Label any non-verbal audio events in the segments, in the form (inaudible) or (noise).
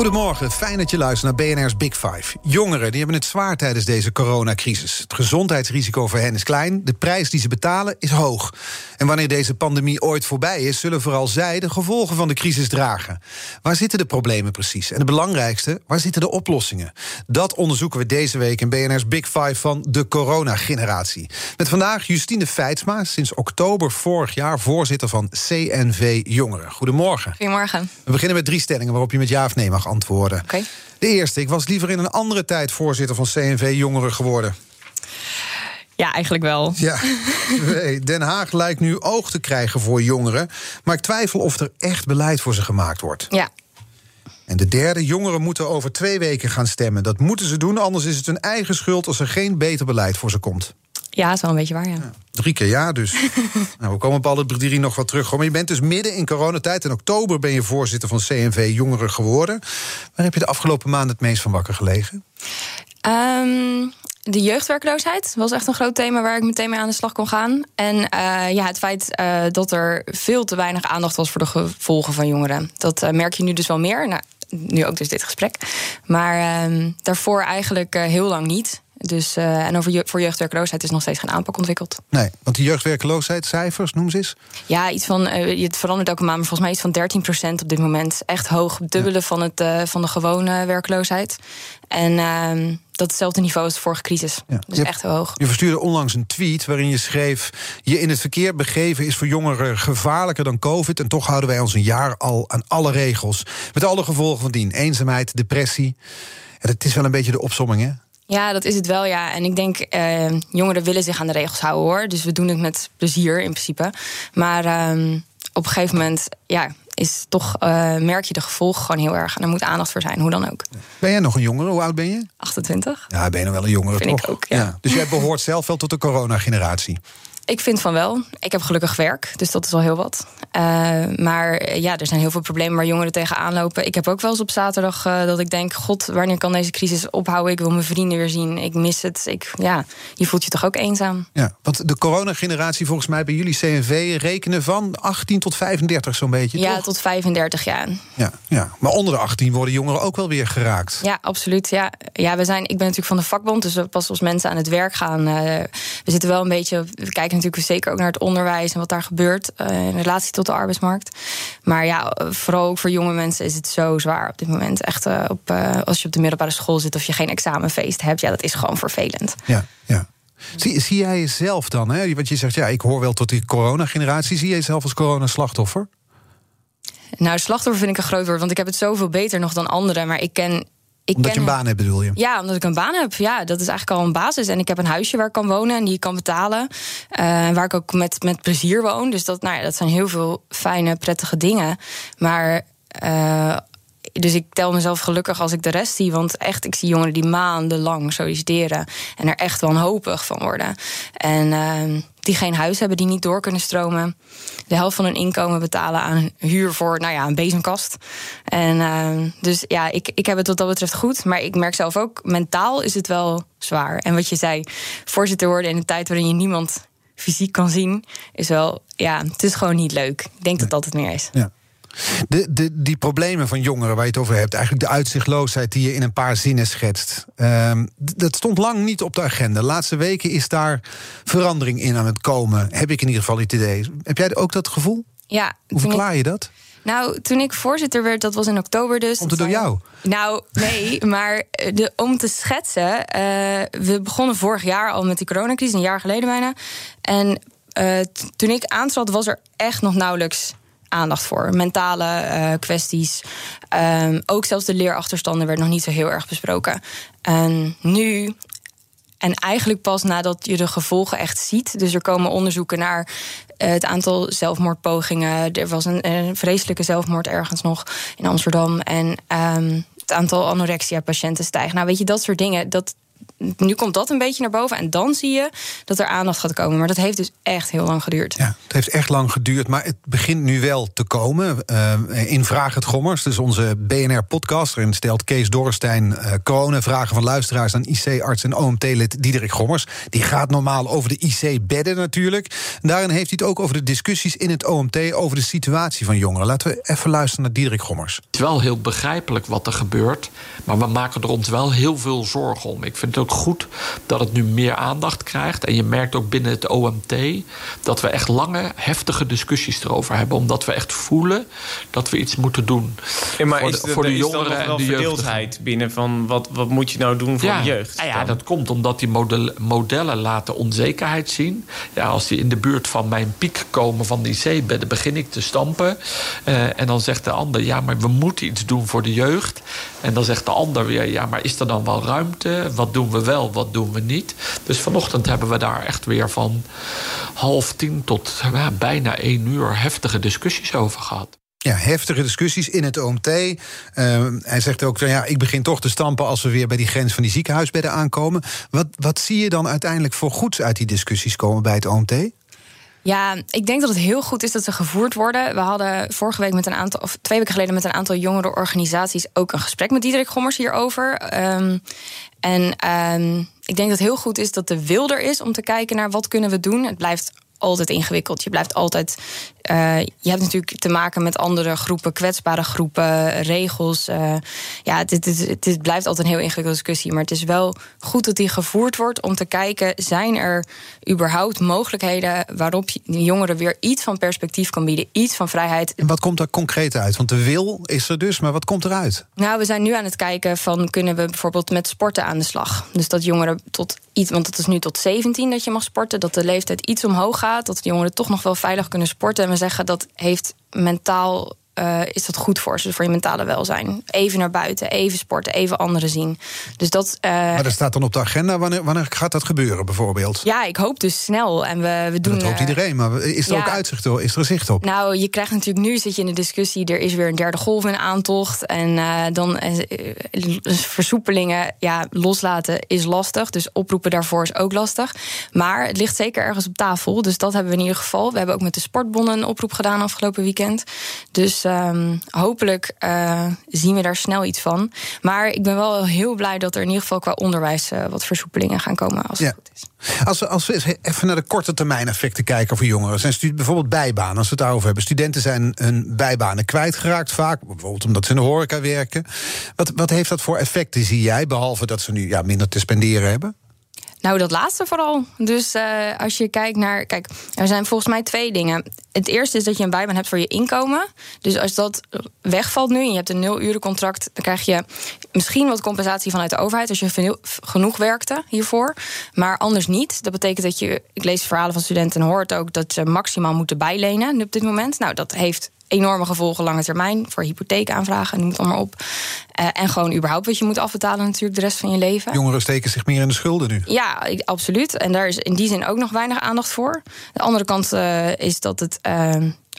Goedemorgen, fijn dat je luistert naar BNR's Big Five. Jongeren die hebben het zwaar tijdens deze coronacrisis. Het gezondheidsrisico voor hen is klein, de prijs die ze betalen is hoog. En wanneer deze pandemie ooit voorbij is, zullen vooral zij de gevolgen van de crisis dragen. Waar zitten de problemen precies? En het belangrijkste, waar zitten de oplossingen? Dat onderzoeken we deze week in BNR's Big Five van de coronageneratie. Met vandaag Justine Feitsma, sinds oktober vorig jaar voorzitter van CNV Jongeren. Goedemorgen. Goedemorgen. We beginnen met drie stellingen waarop je met ja of nee mag antwoorden. De eerste, ik was liever in een andere tijd voorzitter van CNV Jongeren geworden. Ja, eigenlijk wel. Ja. (laughs) Den Haag lijkt nu oog te krijgen voor jongeren. Maar ik twijfel of er echt beleid voor ze gemaakt wordt. Ja. En de derde, jongeren moeten over twee weken gaan stemmen. Dat moeten ze doen, anders is het hun eigen schuld als er geen beter beleid voor ze komt. Ja, is wel een beetje waar, ja. Drie keer ja, dus. (laughs) nou, we komen op alle drie nog wat terug. Maar je bent dus midden in coronatijd. In oktober ben je voorzitter van CNV Jongeren geworden. Waar heb je de afgelopen maanden het meest van wakker gelegen? Ehm, de jeugdwerkloosheid was echt een groot thema waar ik meteen mee aan de slag kon gaan. En eh, ja, het feit eh, dat er veel te weinig aandacht was voor de gevolgen van jongeren. Dat eh, merk je nu dus wel meer. Nou, nu ook dus dit gesprek. Maar ehm, daarvoor eigenlijk heel lang niet. Dus, uh, en over je, voor jeugdwerkloosheid is nog steeds geen aanpak ontwikkeld. Nee, want die jeugdwerkloosheidscijfers, noem ze eens. Ja, iets van, uh, het verandert elke maand, maar volgens mij iets van 13% op dit moment. Echt hoog, dubbele ja. van, het, uh, van de gewone werkloosheid. En uh, dat hetzelfde niveau als de vorige crisis. Ja. Dus je, echt hoog. Je verstuurde onlangs een tweet waarin je schreef... je in het verkeer begeven is voor jongeren gevaarlijker dan covid... en toch houden wij ons een jaar al aan alle regels. Met alle gevolgen van dien. Eenzaamheid, depressie. En het is wel een beetje de opsomming, hè? Ja, dat is het wel, ja. En ik denk, uh, jongeren willen zich aan de regels houden, hoor. Dus we doen het met plezier, in principe. Maar uh, op een gegeven moment, ja, is toch, uh, merk je de gevolgen gewoon heel erg. En er moet aandacht voor zijn, hoe dan ook. Ben jij nog een jongere? Hoe oud ben je? 28. Ja, ben je nog wel een jongere, Vind toch? ik ook, ja. ja. Dus jij behoort zelf wel tot de coronageneratie? Ik vind van wel. Ik heb gelukkig werk, dus dat is wel heel wat. Uh, maar ja, er zijn heel veel problemen waar jongeren tegenaan lopen. Ik heb ook wel eens op zaterdag uh, dat ik denk... god, wanneer kan deze crisis ophouden? Ik wil mijn vrienden weer zien. Ik mis het. Ik, ja, je voelt je toch ook eenzaam? Ja, want de coronageneratie volgens mij bij jullie CNV... rekenen van 18 tot 35 zo'n beetje, Ja, toch? tot 35 jaar. Ja, ja, maar onder de 18 worden jongeren ook wel weer geraakt. Ja, absoluut. Ja. Ja, we zijn, ik ben natuurlijk van de vakbond, dus pas als mensen aan het werk gaan... Uh, we zitten wel een beetje... We kijken natuurlijk zeker ook naar het onderwijs en wat daar gebeurt uh, in relatie tot de arbeidsmarkt. Maar ja, vooral ook voor jonge mensen is het zo zwaar op dit moment. Echt uh, op, uh, als je op de middelbare school zit of je geen examenfeest hebt, ja, dat is gewoon vervelend. Ja, ja. Zie, zie jij jezelf dan? Hè? Want je zegt, ja, ik hoor wel tot die coronageneratie. Zie jij jezelf als coronaslachtoffer? Nou, slachtoffer vind ik een groot woord, want ik heb het zoveel beter nog dan anderen. Maar ik ken ik omdat je een baan hebt, bedoel je? Ja, omdat ik een baan heb. Ja, dat is eigenlijk al een basis. En ik heb een huisje waar ik kan wonen en die ik kan betalen. Uh, waar ik ook met, met plezier woon. Dus dat, nou ja, dat zijn heel veel fijne, prettige dingen. Maar. Uh, dus ik tel mezelf gelukkig als ik de rest zie. Want echt, ik zie jongeren die maandenlang solliciteren. En er echt wanhopig van worden. En uh, die geen huis hebben, die niet door kunnen stromen. De helft van hun inkomen betalen aan huur voor nou ja, een bezemkast. En uh, dus ja, ik, ik heb het wat dat betreft goed. Maar ik merk zelf ook, mentaal is het wel zwaar. En wat je zei, voorzitter worden in een tijd waarin je niemand fysiek kan zien, is wel, ja, het is gewoon niet leuk. Ik denk dat dat het meer is. Ja. De, de, die problemen van jongeren waar je het over hebt, eigenlijk de uitzichtloosheid die je in een paar zinnen schetst, um, dat stond lang niet op de agenda. De laatste weken is daar verandering in aan het komen, heb ik in ieder geval het idee. Heb jij ook dat gevoel? Ja. Hoe verklaar je dat? Nou, toen ik voorzitter werd, dat was in oktober dus. Komt het door jou? Nou, nee, (laughs) maar de, om te schetsen. Uh, we begonnen vorig jaar al met die coronacrisis, een jaar geleden bijna. En uh, toen ik aantrad, was er echt nog nauwelijks aandacht voor. Mentale uh, kwesties. Um, ook zelfs de leerachterstanden werd nog niet zo heel erg besproken. En nu. En eigenlijk pas nadat je de gevolgen echt ziet. Dus er komen onderzoeken naar uh, het aantal zelfmoordpogingen. Er was een, een, vreselijke zelfmoord ergens nog in Amsterdam. En um, het aantal anorexia-patiënten stijgt. Nou, weet je, dat soort dingen. Dat, nu komt dat een beetje naar boven. En dan zie je dat er aandacht gaat komen. Maar dat heeft dus echt heel lang geduurd. Ja, het heeft echt lang geduurd. Maar het begint nu wel te komen. Uh, in Vraag het Gommers, dus onze BNR-podcast. Erin stelt Kees Dorrestein uh, coronavragen van luisteraars aan IC-arts en OMT-lid Diederik Gommers. Die gaat normaal over de IC-bedden natuurlijk. daarin heeft hij het ook over de discussies in het OMT. over de situatie van jongeren. Laten we even luisteren naar Diederik Gommers. Het is wel heel begrijpelijk wat er gebeurt. Maar we maken er ons wel heel veel zorgen om. Ik vind het ook goed dat het nu meer aandacht krijgt. En je merkt ook binnen het OMT dat we echt lange, heftige discussies erover hebben. Omdat we echt voelen dat we iets moeten doen. Ja, maar voor de, is, voor de jongeren en de verdeeldheid binnen van wat, wat moet je nou doen voor de jeugd? Nou ja, dat komt omdat die modellen, modellen laten onzekerheid zien. Ja, als die in de buurt van mijn piek komen van die zeebedden, begin ik te stampen. Uh, en dan zegt de ander, ja, maar we moeten iets doen voor de jeugd. En dan zegt de ander weer, ja, maar is er dan wel ruimte? Wat doen we wel, wat doen we niet? Dus vanochtend hebben we daar echt weer van half tien tot bijna één uur heftige discussies over gehad. Ja, heftige discussies in het OMT. Uh, hij zegt ook, ja, ik begin toch te stampen als we weer bij die grens van die ziekenhuisbedden aankomen. Wat, wat zie je dan uiteindelijk voor goeds uit die discussies komen bij het OMT? Ja, ik denk dat het heel goed is dat ze gevoerd worden. We hadden vorige week met een aantal, of twee weken geleden met een aantal jongere organisaties ook een gesprek met Diederik Gommers hierover. Um, en um, ik denk dat het heel goed is dat de wil er is om te kijken naar wat kunnen we doen. Het blijft altijd ingewikkeld. Je blijft altijd. Uh, je hebt natuurlijk te maken met andere groepen, kwetsbare groepen, regels. Uh, ja, het, blijft altijd een heel ingewikkelde discussie. Maar het is wel goed dat die gevoerd wordt om te kijken: zijn er überhaupt mogelijkheden waarop de jongeren weer iets van perspectief kan bieden, iets van vrijheid. En wat komt er concreet uit? Want de wil is er dus, maar wat komt eruit? Nou, we zijn nu aan het kijken van kunnen we bijvoorbeeld met sporten aan de slag. Dus dat jongeren tot iets, want het is nu tot 17 dat je mag sporten, dat de leeftijd iets omhoog gaat dat de jongeren toch nog wel veilig kunnen sporten. En we zeggen dat heeft mentaal uh, is dat goed voor ze, voor je mentale welzijn. Even naar buiten, even sporten, even anderen zien. Dus dat, uh, maar dat staat dan op de agenda. Wanneer, wanneer gaat dat gebeuren, bijvoorbeeld? Ja, ik hoop dus snel. En we, we doen, dat hoopt iedereen, maar is er ook uitzicht op? Is er zicht op? Nou, je krijgt natuurlijk nu zit je in de discussie... er is weer een derde golf in aantocht. En uh, dan versoepelingen ja, loslaten is lastig. Dus oproepen daarvoor is ook lastig. Maar het ligt zeker ergens op tafel. Dus dat hebben we in ieder geval. We hebben ook met de sportbonnen een oproep gedaan afgelopen weekend. Dus Um, hopelijk uh, zien we daar snel iets van. Maar ik ben wel heel blij dat er in ieder geval qua onderwijs uh, wat versoepelingen gaan komen als het goed is. Als we, als we even naar de korte termijn effecten kijken voor jongeren. Zijn bijvoorbeeld bijbanen, als we het daarover hebben. Studenten zijn hun bijbanen kwijtgeraakt vaak. Bijvoorbeeld omdat ze in de horeca werken. Wat, wat heeft dat voor effecten, zie jij? Behalve dat ze nu ja, minder te spenderen hebben? Nou, dat laatste vooral. Dus uh, als je kijkt naar. Kijk, er zijn volgens mij twee dingen. Het eerste is dat je een bijbaan hebt voor je inkomen. Dus als dat wegvalt nu en je hebt een nul contract, dan krijg je misschien wat compensatie vanuit de overheid als je genoeg werkte hiervoor. Maar anders niet. Dat betekent dat je. Ik lees verhalen van studenten en hoort ook dat ze maximaal moeten bijlenen op dit moment. Nou, dat heeft enorme gevolgen lange termijn voor hypotheekaanvragen, noem het allemaal op. Uh, en gewoon überhaupt wat je moet afbetalen natuurlijk de rest van je leven. Jongeren steken zich meer in de schulden nu. Ja, absoluut. En daar is in die zin ook nog weinig aandacht voor. De andere kant uh, is dat het. Uh,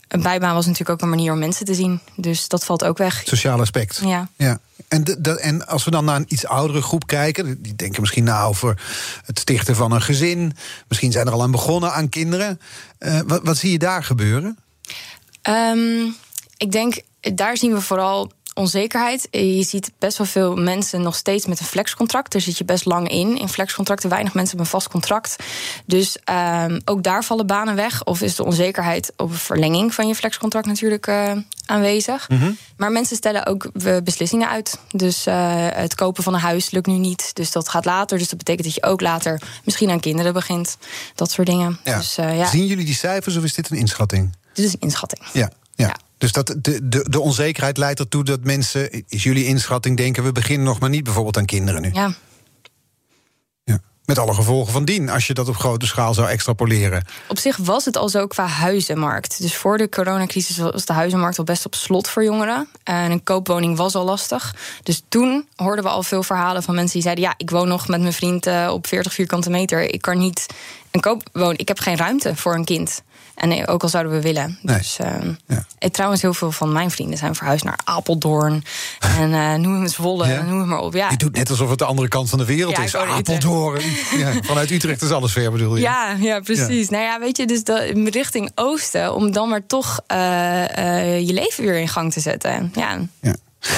een bijbaan was natuurlijk ook een manier om mensen te zien. Dus dat valt ook weg. Sociaal aspect. Ja. ja. En, de, en als we dan naar een iets oudere groep kijken, die denken misschien na over het stichten van een gezin. Misschien zijn er al aan begonnen aan kinderen. Uh, wat, wat zie je daar gebeuren? Um, ik denk, daar zien we vooral onzekerheid. Je ziet best wel veel mensen nog steeds met een flexcontract. Daar zit je best lang in. In flexcontracten weinig mensen hebben een vast contract. Dus um, ook daar vallen banen weg. Of is de onzekerheid op een verlenging van je flexcontract natuurlijk uh, aanwezig. Mm -hmm. Maar mensen stellen ook beslissingen uit. Dus uh, het kopen van een huis lukt nu niet. Dus dat gaat later. Dus dat betekent dat je ook later misschien aan kinderen begint. Dat soort dingen. Ja. Dus, ja. Zien jullie die cijfers of is dit een inschatting? Dit is een inschatting. Ja, ja. ja. Dus dat, de, de, de onzekerheid leidt ertoe dat mensen, is jullie inschatting, denken we beginnen nog maar niet bijvoorbeeld aan kinderen nu. Ja. ja. Met alle gevolgen van dien, als je dat op grote schaal zou extrapoleren. Op zich was het al zo qua huizenmarkt. Dus voor de coronacrisis was de huizenmarkt al best op slot voor jongeren. En een koopwoning was al lastig. Dus toen hoorden we al veel verhalen van mensen die zeiden: Ja, ik woon nog met mijn vriend eh, op 40 vierkante meter. Ik kan niet een koopwoning. Ik heb geen ruimte voor een kind. En ook al zouden we willen. Dus, uh, ja. trouwens, heel veel van mijn vrienden zijn verhuisd naar Apeldoorn. En uh, noem het Zwolle, ja. noem het maar op. Ja. Je doet net alsof het de andere kant van de wereld is. Apeldoorn. ja, vanuit Utrecht is alles ver, bedoel je? Ja, ja precies. Nou ja, weet je, dus de, richting oosten... om dan maar toch uh, je leven weer in gang te zetten. Ja.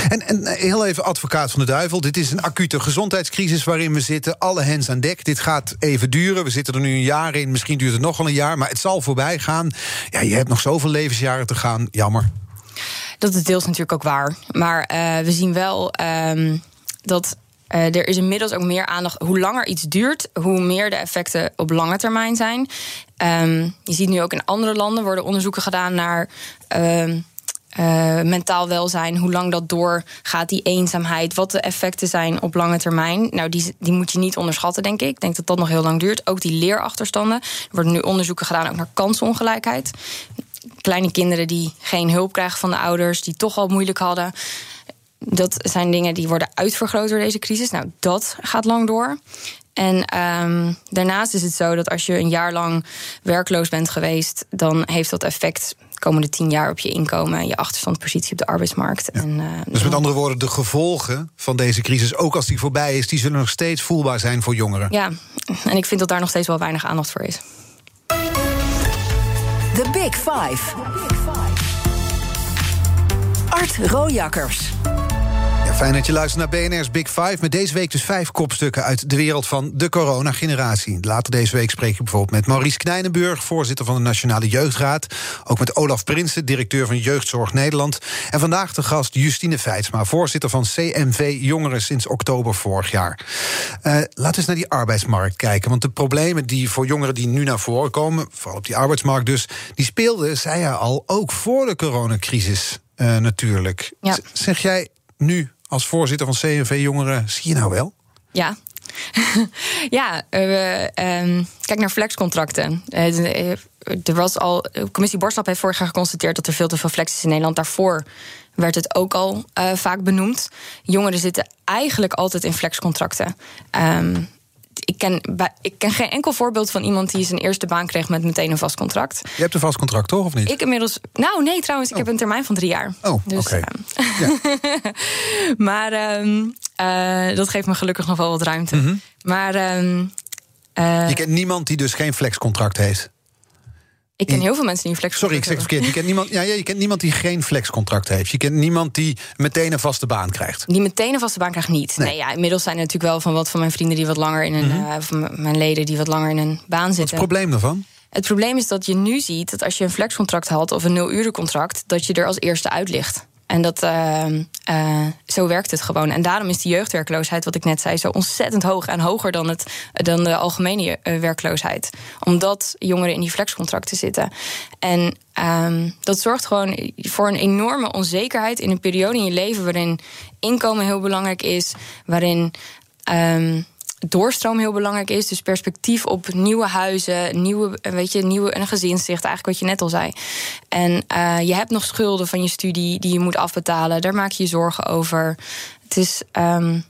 En, en, eh, heel even advocaat van de duivel. Dit is een acute gezondheidscrisis waarin we zitten. Alle hens aan dek. Dit gaat even duren. We zitten er nu een jaar in. Misschien duurt het nog wel een jaar. Maar het zal voorbij gaan. Ja, je hebt nog zoveel levensjaren te gaan. Jammer. Dat is deels natuurlijk ook waar. Maar uh, we zien wel um, dat uh, er is inmiddels ook meer aandacht. Hoe langer iets duurt, hoe meer de effecten op lange termijn zijn. Um, je ziet nu ook in andere landen worden onderzoeken gedaan naar. Uh, uh, mentaal welzijn, hoe lang dat doorgaat, die eenzaamheid, wat de effecten zijn op lange termijn. Nou, die, die moet je niet onderschatten, denk ik. Ik denk dat dat nog heel lang duurt. Ook die leerachterstanden. Er worden nu onderzoeken gedaan ook naar kansongelijkheid. Kleine kinderen die geen hulp krijgen van de ouders, die toch al moeilijk hadden. Dat zijn dingen die worden uitvergroot door deze crisis. Nou, dat gaat lang door. En um, daarnaast is het zo dat als je een jaar lang werkloos bent geweest, dan heeft dat effect komende tien jaar op je inkomen, je achterstandpositie op de arbeidsmarkt. En, uh, dus met andere woorden, de gevolgen van deze crisis, ook als die voorbij is, die zullen nog steeds voelbaar zijn voor jongeren. Ja, en ik vind dat daar nog steeds wel weinig aandacht voor is. The Big Five. Art Rojakkers. Fijn dat je luistert naar BNR's Big Five. Met deze week dus vijf kopstukken uit de wereld van de coronageneratie. Later deze week spreek ik bijvoorbeeld met Maurice Knijnenburg... voorzitter van de Nationale Jeugdraad. Ook met Olaf Prinsen, directeur van Jeugdzorg Nederland. En vandaag de gast Justine Feitsma... voorzitter van CMV Jongeren sinds oktober vorig jaar. Uh, laten we eens naar die arbeidsmarkt kijken. Want de problemen die voor jongeren die nu naar voren komen... vooral op die arbeidsmarkt dus... die speelden, zei hij al, ook voor de coronacrisis uh, natuurlijk. Ja. Zeg jij nu als voorzitter van CNV Jongeren, zie je nou wel? Ja. (laughs) ja, uh, kijk naar flexcontracten. Uh, er was al, commissie Borslap heeft vorig jaar geconstateerd dat er veel te veel flex is in Nederland. Daarvoor werd het ook al vaak benoemd. Jongeren zitten eigenlijk altijd in flexcontracten. Um, ik ken, ik ken geen enkel voorbeeld van iemand die zijn eerste baan kreeg met meteen een vast contract. Je hebt een vast contract, toch? Of niet? Ik inmiddels. Nou, nee, trouwens, ik heb oh. een termijn van drie jaar. Oh, dus, oké. ja. (laughs) maar ehm, eh, dat geeft me gelukkig nog wel wat ruimte. Mhm. Maar. Um, je kent niemand die dus geen flexcontract heeft? Ik ken heel veel mensen die een flexcontract Sorry, ik zeg verkeerd. Je kent, niemand, ja, je kent niemand die geen flexcontract heeft. Je kent niemand die meteen een vaste baan krijgt. Die meteen een vaste baan krijgt niet. Nee, ja, inmiddels zijn er natuurlijk wel van wat van mijn vrienden die wat langer in een. Mm van mijn leden die wat langer in een baan zitten. Wat is het probleem daarvan? Het probleem is dat je nu ziet dat als je een flexcontract had of een nul-urencontract, dat je er als eerste uit ligt. En dat, uh, uh, zo werkt het gewoon. En daarom is de jeugdwerkloosheid, wat ik net zei, zo ontzettend hoog en hoger dan, het, dan de algemene uh, werkloosheid. Omdat jongeren in die flexcontracten zitten. En um, dat zorgt gewoon voor een enorme onzekerheid in een periode in je leven waarin inkomen heel belangrijk is, waarin. Um, doorstroom heel belangrijk is. Dus perspectief op nieuwe huizen, nieuwe, weet je, nieuwe, een gezinszicht, eigenlijk wat je net al zei. En uh, je hebt nog schulden van je studie die je moet afbetalen. Daar maak je je zorgen over. Het is. Um,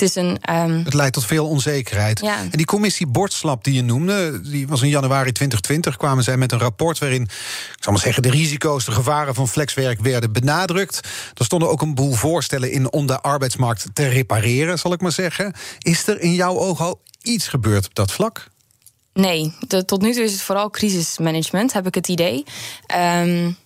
het, is een, um... het leidt tot veel onzekerheid. Ja. En die commissie Bordslap die je noemde, die was in januari 2020, kwamen zij met een rapport waarin, ik zal maar zeggen, de risico's, de gevaren van flexwerk werden benadrukt. Er stonden ook een boel voorstellen in om de arbeidsmarkt te repareren, zal ik maar zeggen. Is er in jouw oog al iets gebeurd op dat vlak? Nee, tot nu toe is het vooral crisismanagement, heb ik het idee. Um,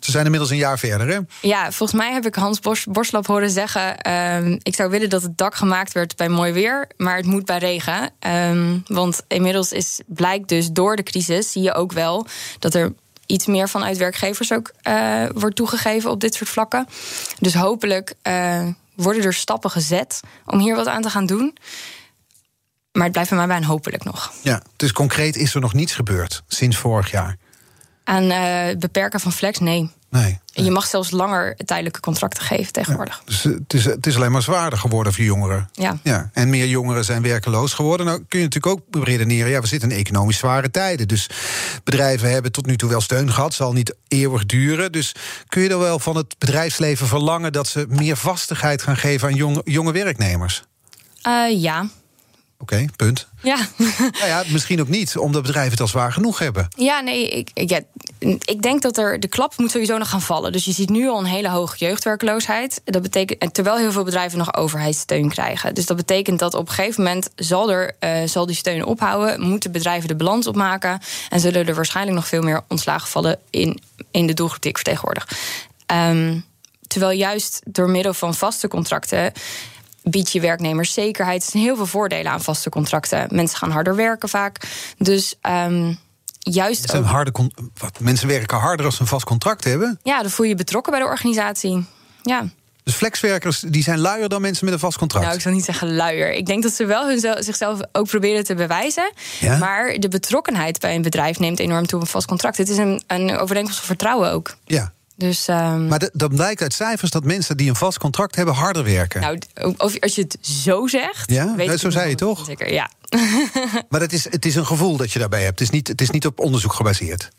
ze zijn inmiddels een jaar verder, hè? Ja, volgens mij heb ik Hans Bos, Borslap horen zeggen... Uh, ik zou willen dat het dak gemaakt werd bij mooi weer... maar het moet bij regen. Um, want inmiddels is, blijkt dus door de crisis... zie je ook wel dat er iets meer vanuit werkgevers ook uh, wordt toegegeven op dit soort vlakken. Dus hopelijk uh, worden er stappen gezet om hier wat aan te gaan doen. Maar het blijft bij mij bij een hopelijk nog. Ja, dus concreet is er nog niets gebeurd sinds vorig jaar. Aan uh, beperken van flex, nee. Nee. En je mag zelfs langer tijdelijke contracten geven tegenwoordig. dus het is, het is alleen maar zwaarder geworden voor jongeren. Ja. ja. En meer jongeren zijn werkeloos geworden. Nou kun je natuurlijk ook redeneren... ja, we zitten in economisch zware tijden. Dus bedrijven hebben tot nu toe wel steun gehad. zal niet eeuwig duren. Dus kun je er wel van het bedrijfsleven verlangen... dat ze meer vastigheid gaan geven aan jonge, jonge werknemers? Uh, ja, Oké, punt. Ja. nou ja, misschien ook niet, omdat bedrijven het al zwaar genoeg hebben. Ja, nee, ik, ja, ik denk dat er de klap moet sowieso nog gaan vallen. Dus je ziet nu al een hele hoge jeugdwerkloosheid. Dat betekent, terwijl heel veel bedrijven nog overheidssteun krijgen. Dus dat betekent dat op een gegeven moment zal, er, uh, zal die steun ophouden, moeten bedrijven de balans opmaken en zullen er waarschijnlijk nog veel meer ontslagen vallen in, in de doelgroep die ik vertegenwoordig. Um, terwijl juist door middel van vaste contracten biedt je werknemers zekerheid. Er zijn heel veel voordelen aan vaste contracten. Mensen gaan harder werken vaak. Dus um, juist. Zijn harde wat, mensen werken harder als ze een vast contract hebben? Ja, dan voel je je betrokken bij de organisatie. Ja. Dus flexwerkers die zijn luier dan mensen met een vast contract? Nou, ik zou niet zeggen luier. Ik denk dat ze wel hun, zichzelf ook proberen te bewijzen. Ja? Maar de betrokkenheid bij een bedrijf neemt enorm toe een vast contract. Het is een, een overeenkomst van vertrouwen ook. Ja. Dus, um... Maar dan blijkt uit cijfers dat mensen die een vast contract hebben harder werken. Nou, of, als je het zo zegt. Ja, weet zo zei je toch? Zeker, ja. (laughs) maar het is, het is een gevoel dat je daarbij hebt. Het is niet, het is niet op onderzoek gebaseerd.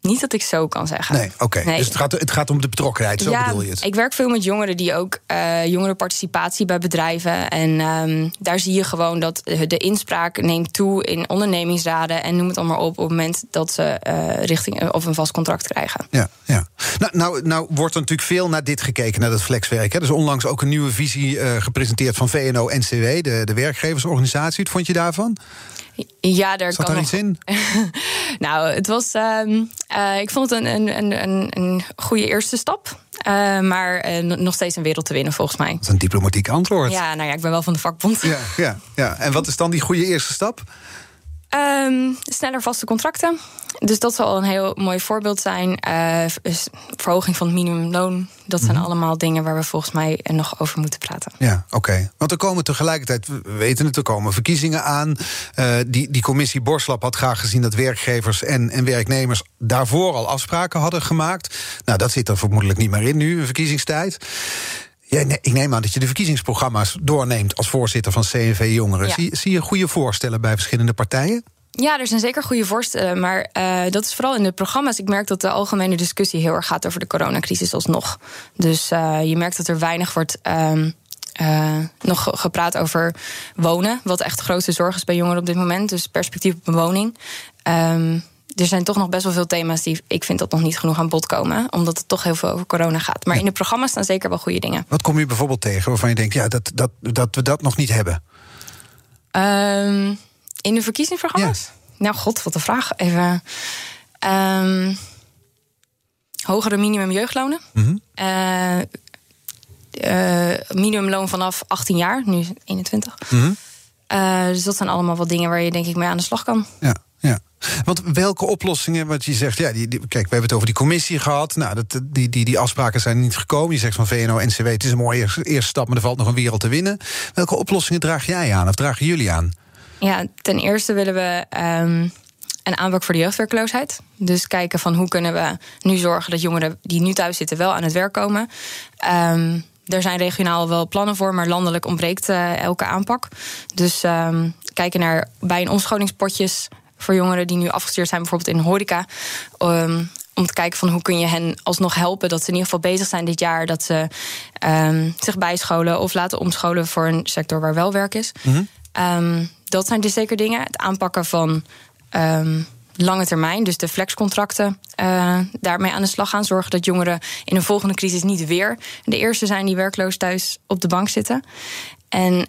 Niet dat ik zo kan zeggen. Nee, oké. Dus het gaat, het gaat om de betrokkenheid, zo bedoel je het? Ik werk veel met jongeren die ook uh, jongerenparticipatie bij bedrijven. En um, daar zie je gewoon dat de inspraak neemt toe in ondernemingsraden. En noem het allemaal op op het moment dat ze uh, richting of een vast contract krijgen. Ja, ja. Nou, nou, nou wordt er natuurlijk veel naar dit gekeken, naar dat flexwerk. Hè. Er is onlangs ook een nieuwe visie gepresenteerd van VNO-NCW, de, de werkgeversorganisatie. Wat vond je daarvan? Ja, daar Zat kan nog... iets in? (laughs) nou, het was. Um, uh, ik vond het een, een, een, een goede eerste stap. Uh, maar uh, nog steeds een wereld te winnen, volgens mij. Dat is een diplomatiek antwoord. Ja, nou ja, ik ben wel van de vakbond. Ja, ja, ja. En wat is dan die goede eerste stap? Um, sneller vaste contracten. Dus dat zal een heel mooi voorbeeld zijn. Uh, verhoging van het minimumloon. Dat zijn mm -hmm. allemaal dingen waar we volgens mij nog over moeten praten. Ja, oké. Okay. Want er komen tegelijkertijd, we weten het, er komen verkiezingen aan. Uh, die, die commissie Borslap had graag gezien dat werkgevers en, en werknemers daarvoor al afspraken hadden gemaakt. Nou, dat zit er vermoedelijk niet meer in nu, een verkiezingstijd. Ja, nee, ik neem aan dat je de verkiezingsprogramma's doorneemt als voorzitter van CNV Jongeren. Ja. Zie, zie je goede voorstellen bij verschillende partijen? Ja, er zijn zeker goede voorstellen. Maar uh, dat is vooral in de programma's. Ik merk dat de algemene discussie heel erg gaat over de coronacrisis alsnog. Dus uh, je merkt dat er weinig wordt. Um, uh, nog gepraat over wonen. Wat echt de grootste zorg is bij jongeren op dit moment. Dus perspectief op een woning. Um, er zijn toch nog best wel veel thema's die ik vind dat nog niet genoeg aan bod komen. Omdat het toch heel veel over corona gaat. Maar ja. in de programma's staan zeker wel goede dingen. Wat kom je bijvoorbeeld tegen waarvan je denkt, ja, dat, dat, dat we dat nog niet hebben? Um, in de verkiezingsprogramma's? Ja. Nou, god, wat een vraag. Even. Um, hogere minimum jeugdlonen. Mm -hmm. uh, uh, minimumloon vanaf 18 jaar, nu 21. Mm -hmm. uh, dus dat zijn allemaal wat dingen waar je denk ik mee aan de slag kan. Ja. Ja, want welke oplossingen, wat je zegt, ja, die, kijk, we hebben het over die commissie gehad. Nou, dat, die, die, die afspraken zijn niet gekomen. Je zegt van VNO-NCW, het is een mooie eerste stap, maar er valt nog een wereld te winnen. Welke oplossingen draag jij aan of dragen jullie aan? Ja, ten eerste willen we um, een aanpak voor de jeugdwerkloosheid. Dus kijken van hoe kunnen we nu zorgen dat jongeren die nu thuis zitten wel aan het werk komen. Um, er zijn regionaal wel plannen voor, maar landelijk ontbreekt uh, elke aanpak. Dus um, kijken naar bij- en omscholingspotjes voor jongeren die nu afgestuurd zijn, bijvoorbeeld in horeca. Um, om te kijken van hoe kun je hen alsnog helpen. Dat ze in ieder geval bezig zijn dit jaar. Dat ze um, zich bijscholen of laten omscholen voor een sector waar wel werk is. Mm -hmm. um, dat zijn dus zeker dingen. Het aanpakken van um, lange termijn, dus de flexcontracten, uh, daarmee aan de slag gaan. Zorgen dat jongeren in een volgende crisis niet weer de eerste zijn die werkloos thuis op de bank zitten. En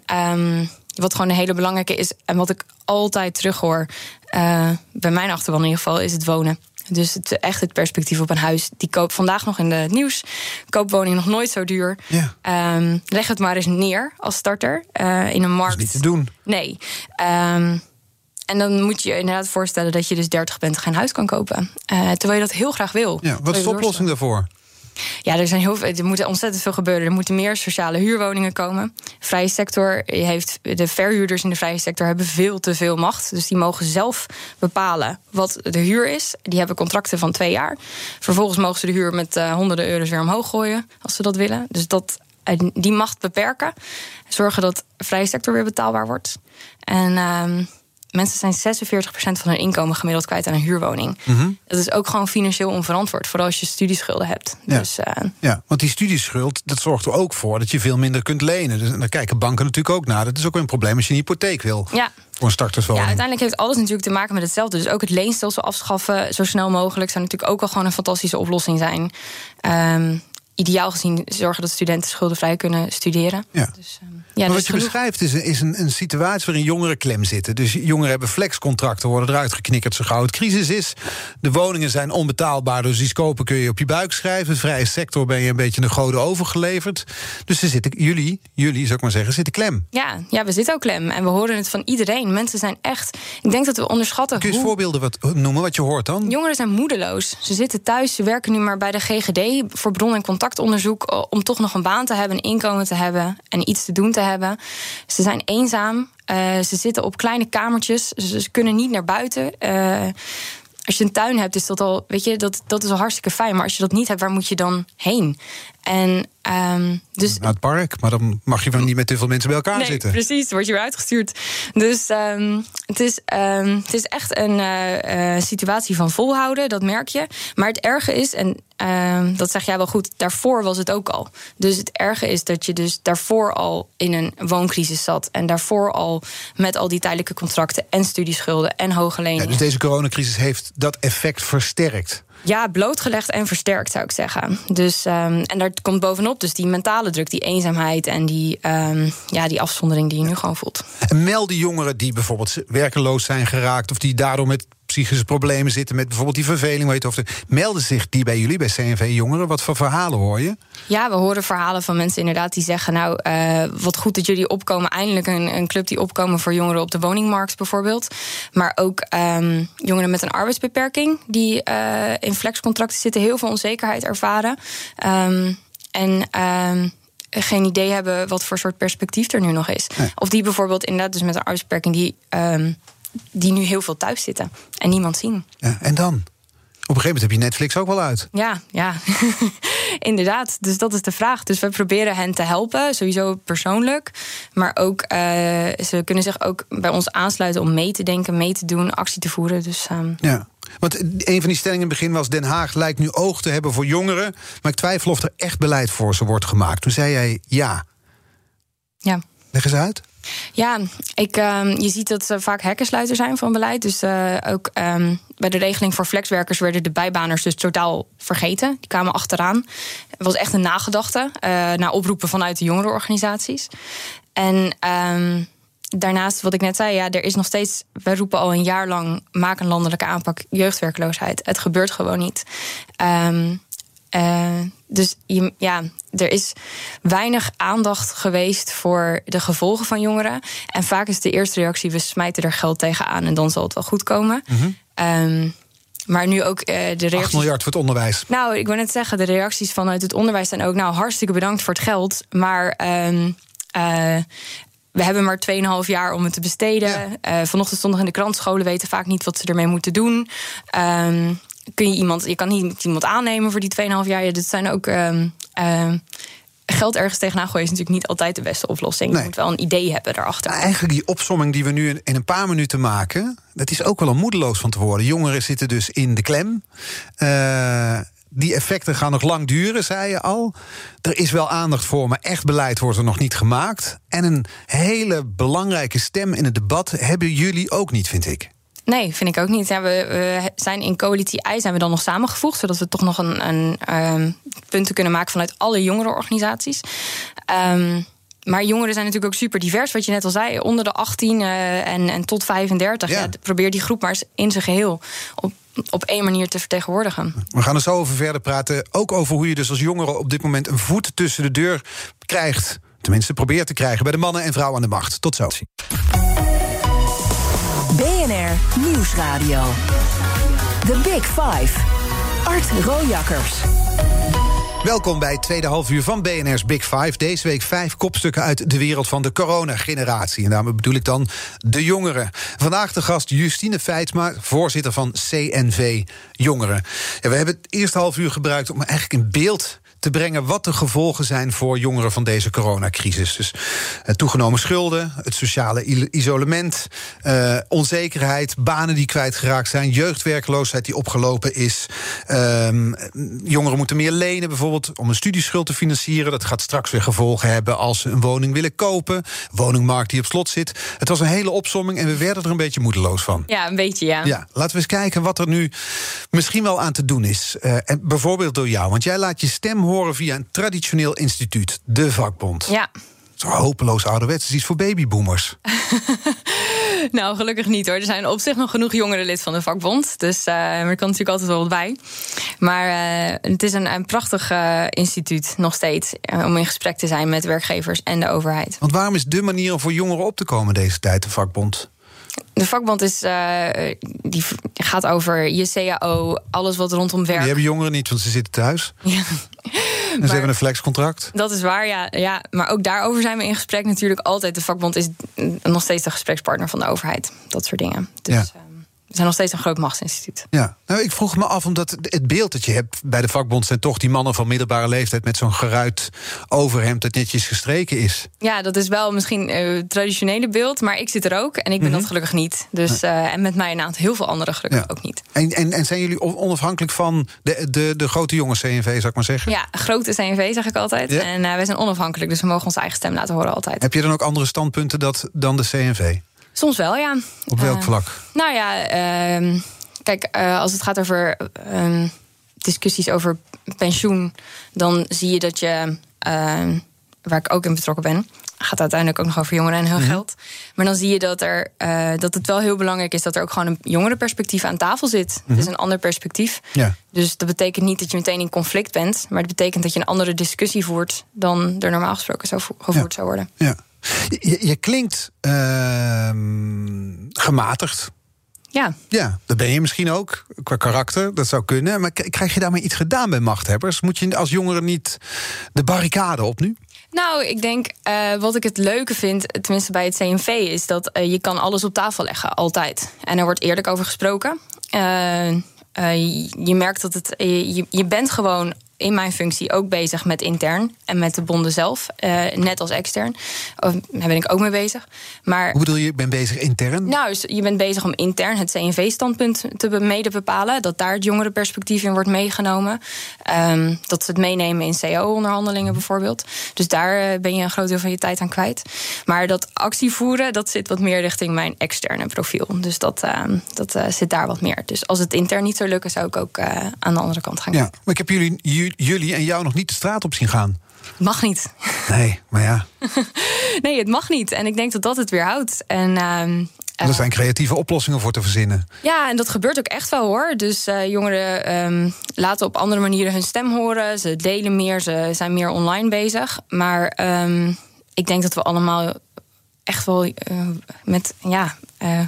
wat gewoon een hele belangrijke is, en wat ik altijd terughoor, uh, bij mijn achterban in ieder geval, is het wonen. Dus het, echt het perspectief op een huis. Die koopt vandaag nog in het nieuws. Koopwoning nog nooit zo duur. Ja. Um, leg het maar eens neer als starter uh, in een markt. Dat is niet te doen. Nee. Um, en dan moet je je inderdaad voorstellen dat je dus 30 bent geen huis kan kopen. Uh, terwijl je dat heel graag wil. Ja, wat is de oplossing daarvoor? Ja, er, zijn heel veel, er moet ontzettend veel gebeuren. Er moeten meer sociale huurwoningen komen. vrije sector heeft. De verhuurders in de vrije sector hebben veel te veel macht. Dus die mogen zelf bepalen wat de huur is. Die hebben contracten van twee jaar. Vervolgens mogen ze de huur met uh, honderden euro's weer omhoog gooien. Als ze dat willen. Dus dat, eh, die macht beperken. Zorgen dat de vrije sector weer betaalbaar wordt. En. Uh, mensen zijn 46% van hun inkomen gemiddeld kwijt aan een huurwoning. Mm Dat is ook gewoon financieel onverantwoord, vooral als je studieschulden hebt. Ja. Dus, uh, ja, want die studieschuld dat zorgt er ook voor dat je veel minder kunt lenen. Dus daar kijken banken natuurlijk ook naar. Dat is ook een probleem als je een hypotheek wil. Ja. Voor een starterswoning. Ja, uiteindelijk heeft alles natuurlijk te maken met hetzelfde. Dus ook het leenstelsel afschaffen zo snel mogelijk zou natuurlijk ook wel gewoon een fantastische oplossing zijn. Um, ideaal gezien zorgen dat studenten schuldenvrij kunnen studeren. Ja. Dus, um, ja, maar wat je beschrijft is, is een, een, situatie waarin jongeren klem zitten. Dus jongeren hebben flexcontracten, worden eruit geknikkerd zo gauw het crisis is. De woningen zijn onbetaalbaar, dus die kopen kun je op je buik schrijven. Vrije sector ben je een beetje een goden overgeleverd. Dus ze zitten, jullie, jullie zou ik maar zeggen, zitten klem. Ja, ja, we zitten ook klem. En we horen het van iedereen. Mensen zijn echt. Ik denk dat we onderschatten. Kun je hoe... voorbeelden wat, noemen wat je hoort dan? Jongeren zijn moedeloos. Ze zitten thuis, ze werken nu maar bij de GGD voor bron- en contactonderzoek. Eh, om toch nog een baan te hebben, een inkomen te hebben en iets te doen te hebben. Ze zijn eenzaam. Uh, ze zitten op kleine kamertjes. Ze, ze kunnen niet naar buiten. Uh, als je een tuin hebt, is dat al, weet je, dat, dat is al hartstikke fijn. Maar als je dat niet hebt, waar moet je dan heen? En, um, dus, Naar het park, maar dan mag je van niet met te veel mensen bij elkaar nee, zitten. Precies, word je weer uitgestuurd. Dus um, het, is, um, het is echt een uh, situatie van volhouden, dat merk je. Maar het erge is, en dat zeg jij wel goed, daarvoor was het ook al. Dus het erge is dat je dus daarvoor al in een wooncrisis zat. En daarvoor al met al die tijdelijke contracten en studieschulden en hoge leningen. Ja, dus deze coronacrisis heeft dat effect versterkt. Ja, blootgelegd en versterkt zou ik zeggen. Dus, um, en daar komt bovenop dus die mentale druk, die eenzaamheid en die, um, ja, die afzondering die je nu gewoon voelt. En melden jongeren die bijvoorbeeld werkeloos zijn geraakt of die daardoor met psychische problemen zitten met bijvoorbeeld die verveling, weet of melden zich die bij jullie bij CNV Jongeren? Wat voor verhalen hoor je? Ja, we horen verhalen van mensen inderdaad die zeggen: Nou, uh, wat goed dat jullie opkomen. Eindelijk een, een, club die opkomen voor jongeren op de woningmarkt bijvoorbeeld. Maar ook um, jongeren met een arbeidsbeperking die uh, in flexcontracten zitten, heel veel onzekerheid ervaren. Um, en um, geen idee hebben wat voor soort perspectief er nu nog is. Nee. Of die bijvoorbeeld inderdaad dus met een arbeidsbeperking die um, die nu heel veel thuis zitten en niemand zien. Ja, en dan? Op een gegeven moment heb je Netflix ook wel uit. Ja, ja. (laughs) inderdaad. Dus dat is de vraag. Dus we proberen hen te helpen, sowieso persoonlijk. Maar ook, uh, ze kunnen zich ook bij ons aansluiten om mee te denken, mee te doen, actie te voeren. Dus, um... Ja. Want een van die stellingen in het begin was: Den Haag lijkt nu oog te hebben voor jongeren. Maar ik twijfel of er echt beleid voor ze wordt gemaakt. Toen zei jij ja. Ja. Leg eens uit. Ja, ik, uh, je ziet dat ze vaak hekkersluiter zijn van beleid. Dus uh, ook um, bij de regeling voor flexwerkers werden de bijbaners dus totaal vergeten. Die kwamen achteraan. Het was echt een nagedachte uh, naar oproepen vanuit de jongerenorganisaties. En um, daarnaast, wat ik net zei, ja, er is nog steeds. We roepen al een jaar lang: maak een landelijke aanpak jeugdwerkloosheid. Het gebeurt gewoon niet. Uh, dus je, ja, er is weinig aandacht geweest voor de gevolgen van jongeren. En vaak is de eerste reactie: we smijten er geld tegenaan en dan zal het wel goed komen. Mm -hmm. um, maar nu ook uh, de reacties. 8 miljard voor het onderwijs. Nou, ik wil net zeggen, de reacties vanuit het onderwijs zijn ook. Nou, hartstikke bedankt voor het geld. Maar. Um, uh, we hebben maar 2,5 jaar om het te besteden. Ja. Uh, vanochtend stond nog in de krant: scholen weten vaak niet wat ze ermee moeten doen. Um, kun je iemand, je kan niet iemand aannemen voor die 2,5 jaar. Ja, dit zijn ook. Um, uh, geld ergens tegenaan gooien is natuurlijk niet altijd de beste oplossing. Nee. Je moet wel een idee hebben daarachter. Eigenlijk die opsomming die we nu in een paar minuten maken... dat is ook wel een moedeloos van te worden. Jongeren zitten dus in de klem. Uh, die effecten gaan nog lang duren, zei je al. Er is wel aandacht voor, maar echt beleid wordt er nog niet gemaakt. En een hele belangrijke stem in het debat hebben jullie ook niet, vind ik. Nee, vind ik ook niet. Ja, we, we, zijn in coalitie I zijn we dan nog samengevoegd, zodat we toch nog een, een um, punten kunnen maken vanuit alle jongerenorganisaties. Um, maar jongeren zijn natuurlijk ook super divers, wat je net al zei. Onder de 18 uh, en, en tot 35. Ja. Ja, probeer die groep maar eens in zijn geheel op, op één manier te vertegenwoordigen. We gaan er zo over verder praten. Ook over hoe je dus als jongere op dit moment een voet tussen de deur krijgt. Tenminste, probeert te krijgen bij de mannen en vrouwen aan de macht. Tot zo. BNR Nieuwsradio. The Big Five. Art Rojakkers. Welkom bij het tweede halfuur van BNR's Big Five. Deze week vijf kopstukken uit de wereld van de coronageneratie. En daarmee bedoel ik dan de jongeren. Vandaag de gast Justine Feitsma, voorzitter van CNV Jongeren. we hebben het eerste half uur gebruikt om eigenlijk een beeld te brengen wat de gevolgen zijn voor jongeren van deze coronacrisis. Dus uh, toegenomen schulden, het sociale isolement, uh, onzekerheid, banen die kwijtgeraakt zijn, jeugdwerkloosheid die opgelopen is. Uh, jongeren moeten meer lenen, bijvoorbeeld om een studieschuld te financieren. Dat gaat straks weer gevolgen hebben als ze een woning willen kopen. Woningmarkt die op slot zit. Het was een hele opsomming en we werden er een beetje moedeloos van. Ja, een beetje, ja. Ja, laten we eens kijken wat er nu misschien wel aan te doen is. Uh, en bijvoorbeeld door jou, want jij laat je stem horen via een traditioneel instituut, de vakbond. Ja. Zo hopeloos ouderwets, iets voor babyboomers. (laughs) nou, gelukkig niet hoor. Er zijn op zich nog genoeg jongeren lid van de vakbond. Dus uh, er kan natuurlijk altijd wel wat bij. Maar uh, het is een, een prachtig uh, instituut nog steeds. om in gesprek te zijn met werkgevers en de overheid. Want waarom is de manier om voor jongeren op te komen deze tijd de vakbond? De vakbond is, uh, die gaat over je CAO, alles wat rondom werk. Die hebben jongeren niet, want ze zitten thuis. (laughs) Ja. En ze hebben een flexcontract. Dat is waar, ja, ja. Maar ook daarover zijn we in gesprek natuurlijk altijd. De vakbond is nog steeds de gesprekspartner van de overheid. Dat soort dingen. Dus, ja. We zijn nog steeds een groot machtsinstituut. Ja, nou, ik vroeg me af, omdat het beeld dat je hebt bij de vakbond zijn toch die mannen van middelbare leeftijd met zo'n geruit overhemd dat netjes gestreken is. Ja, dat is wel misschien het uh, traditionele beeld, maar ik zit er ook en ik ben mm -hmm. dat gelukkig niet. Dus, uh, en met mij een aantal heel veel anderen gelukkig ja. ook niet. En, en, en zijn jullie onafhankelijk van de, de, de grote jongens CNV, zou ik maar zeggen? Ja, grote CNV zeg ik altijd. Ja. En uh, wij zijn onafhankelijk, dus we mogen onze eigen stem laten horen altijd. Heb je dan ook andere standpunten dat, dan de CNV? Soms wel, ja. Op welk uh, vlak? Nou ja, uh, kijk, uh, als het gaat over ehm, discussies over pensioen, dan zie je dat je, ehm, waar ik ook in betrokken ben, gaat uiteindelijk ook nog over jongeren en hun -hmm. geld. Maar dan zie je dat, er, uh, dat het wel heel belangrijk is dat er ook gewoon een jongerenperspectief aan tafel zit. Mm -hmm. Het is een ander perspectief. Ja. Dus dat betekent niet dat je meteen in conflict bent, maar het betekent dat je een andere discussie voert dan er normaal gesproken zo gevoerd ja. zou worden. Ja. Je, je klinkt uh, gematigd. Ja. Ja, dat ben je misschien ook, qua karakter, dat zou kunnen. Maar krijg je daarmee iets gedaan bij machthebbers? Moet je als jongere niet de barricade op nu? Nou, ik denk uh, wat ik het leuke vind, tenminste bij het CNV, is dat uh, je kan alles op tafel leggen, altijd. En er wordt eerlijk over gesproken. Uh, je merkt dat het. Je, je bent gewoon in mijn functie ook bezig met intern en met de bonden zelf, uh, net als extern. Daar ben ik ook mee bezig. Maar, Hoe bedoel je, ben bezig intern? Nou, je bent bezig om intern het CNV-standpunt te mede bepalen. Dat daar het jongerenperspectief in wordt meegenomen. Um, dat ze het meenemen in CO-onderhandelingen bijvoorbeeld. Dus daar uh, ben je een groot deel van je tijd aan kwijt. Maar dat actie voeren, dat zit wat meer richting mijn externe profiel. Dus dat, uh, dat zit daar wat meer. Dus als het intern niet zou lukken, zou ik ook aan de andere kant gaan. Ja, maar ik heb jullie jullie en jou nog niet de straat op zien gaan. Mag niet. Nee, maar ja. (laughs) nee, het mag niet. En ik denk dat dat het weer houdt. En. Uh, er zijn creatieve oplossingen voor te verzinnen. Ja, en dat gebeurt ook echt wel hoor. Dus uh, jongeren um, laten op andere manieren hun stem horen. Ze delen meer, ze zijn meer online bezig. Maar um, ik denk dat we allemaal echt wel uh, met ja, uh,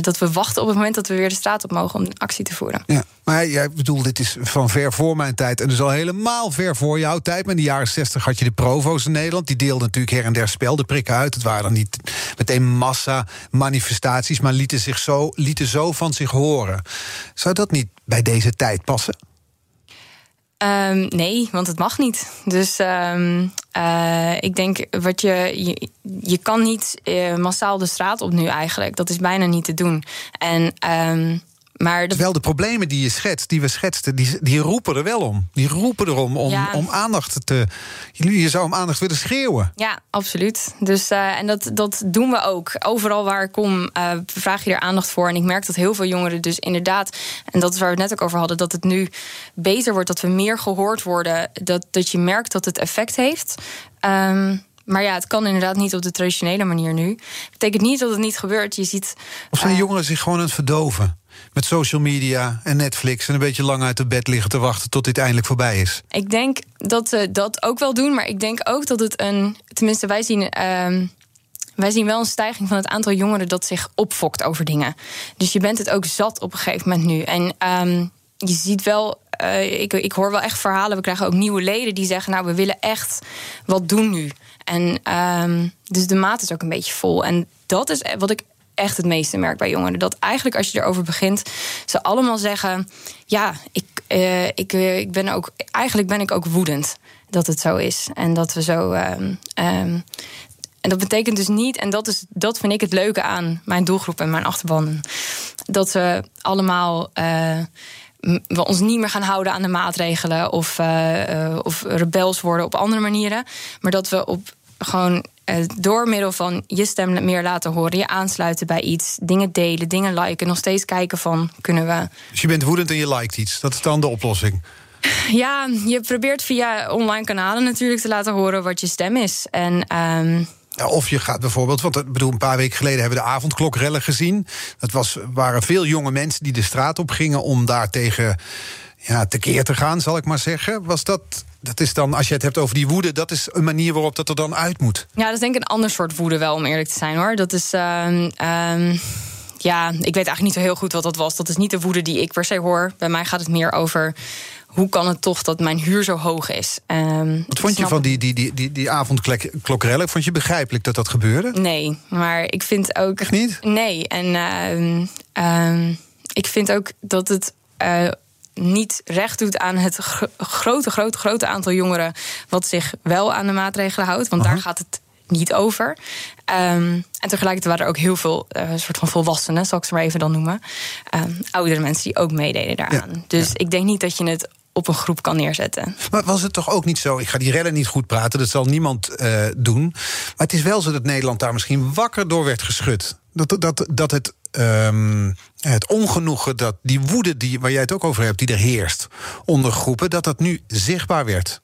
dat we wachten op het moment dat we weer de straat op mogen om actie te voeren. Ja, maar jij bedoel, dit is van ver voor mijn tijd en dus al helemaal ver voor jouw tijd. Maar in de jaren 60 had je de provo's in Nederland. Die deelden natuurlijk her en der speldenprikken uit. Het waren dan niet meteen massa manifestaties, maar lieten, zich zo, lieten zo van zich horen. Zou dat niet bij deze tijd passen? Um, nee, want het mag niet. Dus um, uh, ik denk, wat je, je, kan niet uh, massaal de straat op nu eigenlijk. Dat is bijna niet te doen. En um, maar de... Wel de problemen die je schetst, die we schetsten, die, die roepen er wel om. Die roepen erom om, ja. om aandacht te. Je zou om aandacht willen schreeuwen. Ja, absoluut. Dus, uh, en dat, dat doen we ook. Overal waar ik kom, uh, vraag je er aandacht voor. En ik merk dat heel veel jongeren dus inderdaad, en dat is waar we het net ook over hadden, dat het nu beter wordt, dat we meer gehoord worden. Dat, dat je merkt dat het effect heeft. Um, maar ja, het kan inderdaad niet op de traditionele manier nu. Dat betekent niet dat het niet gebeurt. Je ziet. Of zijn uh, jongeren zich gewoon aan het verdoven? Met social media en Netflix en een beetje lang uit het bed liggen te wachten tot dit eindelijk voorbij is? Ik denk dat ze dat ook wel doen, maar ik denk ook dat het een. Tenminste, wij zien. Uh, wij zien wel een stijging van het aantal jongeren dat zich opfokt over dingen. Dus je bent het ook zat op een gegeven moment nu. En um, je ziet wel uh, ik, ik hoor wel echt verhalen. We krijgen ook nieuwe leden die zeggen: Nou, we willen echt wat doen nu. En um, dus de maat is ook een beetje vol. En dat is wat ik echt het meeste merk bij jongeren. Dat eigenlijk als je erover begint, ze allemaal zeggen: Ja, ik, uh, ik, ik ben ook. Eigenlijk ben ik ook woedend dat het zo is. En dat we zo. Um, um, en dat betekent dus niet, en dat, is, dat vind ik het leuke aan mijn doelgroep en mijn achterban, dat we allemaal. Uh, we ons niet meer gaan houden aan de maatregelen of, of rebels worden op andere manieren. Maar dat we op gewoon door middel van je stem meer laten horen, je aansluiten bij iets, dingen delen, dingen liken, nog steeds kijken van kunnen we. Dus je bent woedend en je liked iets. Dat is dan de oplossing. Ja, je probeert via online kanalen natuurlijk te laten horen wat je stem is. En. Um, of je gaat bijvoorbeeld, want ik bedoel, een paar weken geleden hebben we de avondklokrellen gezien. Dat was, waren veel jonge mensen die de straat op gingen om daar tegen ja, tekeer te gaan, zal ik maar zeggen. Was dat, dat is dan, als je het hebt over die woede, dat is een manier waarop dat er dan uit moet. Ja, dat is denk ik een ander soort woede wel, om eerlijk te zijn hoor. Dat is. Um, um, ja, ik weet eigenlijk niet zo heel goed wat dat was. Dat is niet de woede die ik per se hoor. Bij mij gaat het meer over hoe kan het toch dat mijn huur zo hoog is? Um, Wat vond je van die, die, die, die, die avondklokkerellen? Vond je begrijpelijk dat dat gebeurde? Nee, maar ik vind ook... Echt niet? Nee, en uh, uh, ik vind ook dat het... Uh, niet recht doet aan het grote, grote, grote aantal jongeren. wat zich wel aan de maatregelen houdt. Want daar gaat het niet over. Um, en tegelijkertijd waren er ook heel veel uh, soort van volwassenen, zal ik ze maar even dan noemen. Um, oudere mensen die ook meededen daaraan. Ja, dus ja. ik denk niet dat je het op een groep kan neerzetten. Maar was het toch ook niet zo? Ik ga die redden niet goed praten, dat zal niemand uh, doen. Maar het is wel zo dat Nederland daar misschien wakker door werd geschud. Dat, dat, dat het Um, het ongenoegen, dat die woede die, waar jij het ook over hebt, die er heerst onder groepen, dat dat nu zichtbaar werd.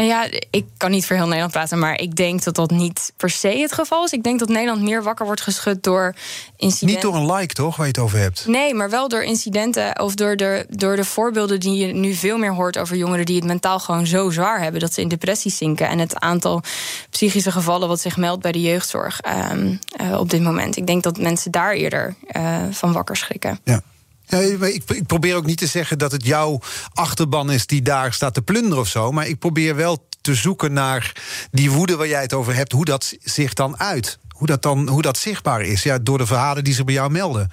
En ja, ik kan niet voor heel Nederland praten, maar ik denk dat dat niet per se het geval is. Ik denk dat Nederland meer wakker wordt geschud door incidenten. Niet door een like, toch, waar je het over hebt? Nee, maar wel door incidenten of door de, door de voorbeelden die je nu veel meer hoort over jongeren die het mentaal gewoon zo zwaar hebben dat ze in depressie zinken. En het aantal psychische gevallen wat zich meldt bij de jeugdzorg um, uh, op dit moment. Ik denk dat mensen daar eerder uh, van wakker schrikken. Ja. Ik, ik, probeer ook niet te zeggen dat het jouw achterban is die daar staat te plunderen of zo. Maar ik probeer wel te zoeken naar die woede waar jij het over hebt, hoe dat zich dan uit. Hoe dat, dan, hoe dat zichtbaar is, ja, door de verhalen die ze bij jou melden.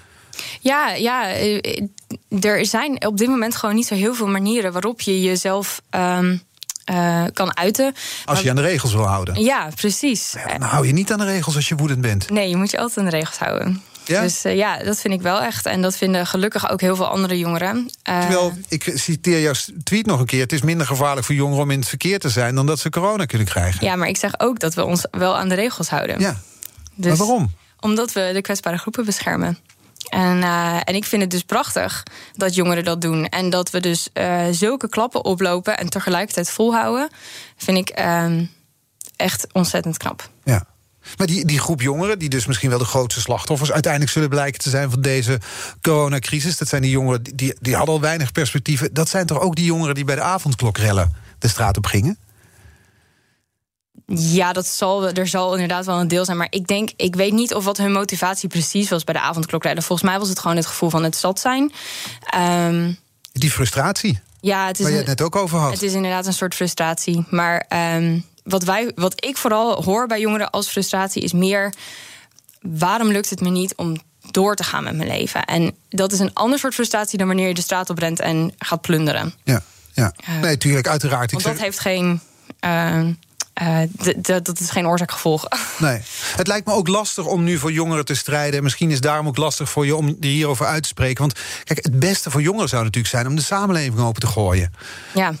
Ja, ja, eh, er zijn op dit moment gewoon niet zo heel veel manieren waarop je jezelf. Um, uh, kan uiten. Als je je aan de regels wil houden. Ja, precies. Ja, dan hou je niet aan de regels als je woedend bent. Nee, je moet je altijd aan de regels houden. Ja? Dus uh, ja, dat vind ik wel echt. En dat vinden gelukkig ook heel veel andere jongeren. Uh, Terwijl, ik citeer jouw tweet nog een keer... het is minder gevaarlijk voor jongeren om in het verkeer te zijn... dan dat ze corona kunnen krijgen. Ja, maar ik zeg ook dat we ons wel aan de regels houden. Ja, dus, maar waarom? Omdat we de kwetsbare groepen beschermen. En, uh, en ik vind het dus prachtig dat jongeren dat doen. En dat we dus uh, zulke klappen oplopen en tegelijkertijd volhouden, vind ik uh, echt ontzettend knap. Ja. Maar die, die groep jongeren, die dus misschien wel de grootste slachtoffers uiteindelijk zullen blijken te zijn van deze coronacrisis, dat zijn die jongeren die, die hadden al weinig perspectieven. Dat zijn toch ook die jongeren die bij de avondklokrellen de straat op gingen? Ja, dat zal, er zal inderdaad wel een deel zijn. Maar ik denk, ik weet niet of wat hun motivatie precies was bij de avondklokrijden. Volgens mij was het gewoon het gevoel van het zat zijn. Um, die frustratie. Ja, het is waar je het net ook over had. Het is inderdaad een soort frustratie. Maar um, wat, wij, wat ik vooral hoor bij jongeren als frustratie is meer... waarom lukt het me niet om door te gaan met mijn leven? En dat is een ander soort frustratie dan wanneer je de straat op rent en gaat plunderen. Ja, ja. Nee, tuurlijk, uiteraard. Want dat heeft geen... Uh, uh, dat is geen oorzaak-gevolg. (laughs) Nee. Het lijkt me ook lastig om nu voor jongeren te strijden. Misschien is daarom ook lastig voor je om hierover uit te spreken. Want kijk, het beste voor jongeren zou natuurlijk zijn om de samenleving open te gooien. Ja.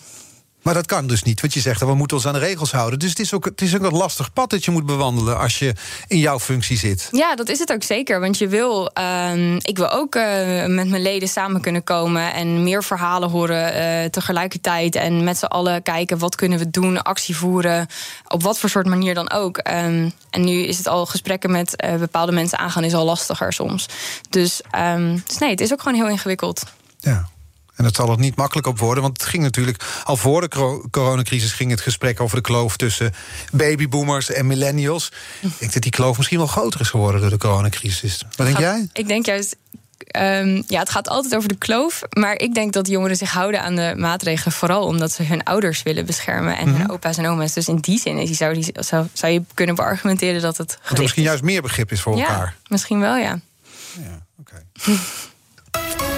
Maar dat kan dus niet, want je zegt dat we moeten ons aan de regels houden. Dus het is, ook, het is ook een lastig pad dat je moet bewandelen als je in jouw functie zit. Ja, dat is het ook zeker. Want je wil, uh, ik wil ook uh, met mijn leden samen kunnen komen en meer verhalen horen uh, tegelijkertijd. En met z'n allen kijken wat kunnen we doen, actie voeren, op wat voor soort manier dan ook. Um, en nu is het al gesprekken met eh, bepaalde mensen aangaan, is al lastiger soms. Dus, um, dus nee, het is ook gewoon heel ingewikkeld. Ja. En dat zal er niet makkelijk op worden, want het ging natuurlijk al voor de coronacrisis ging het gesprek over de kloof tussen babyboomers en millennials. Ik denk dat die kloof misschien wel groter is geworden door de coronacrisis. Wat denk jij? Ik denk juist Um, ja, het gaat altijd over de kloof. Maar ik denk dat jongeren zich houden aan de maatregelen. Vooral omdat ze hun ouders willen beschermen. En hun mhm. opa's en oma's. Dus in die zin zou, die, zou, zou je kunnen beargumenteren dat het. Dat er misschien juist meer begrip is voor ja, elkaar. Misschien wel, ja. Ja, oké. (laughs)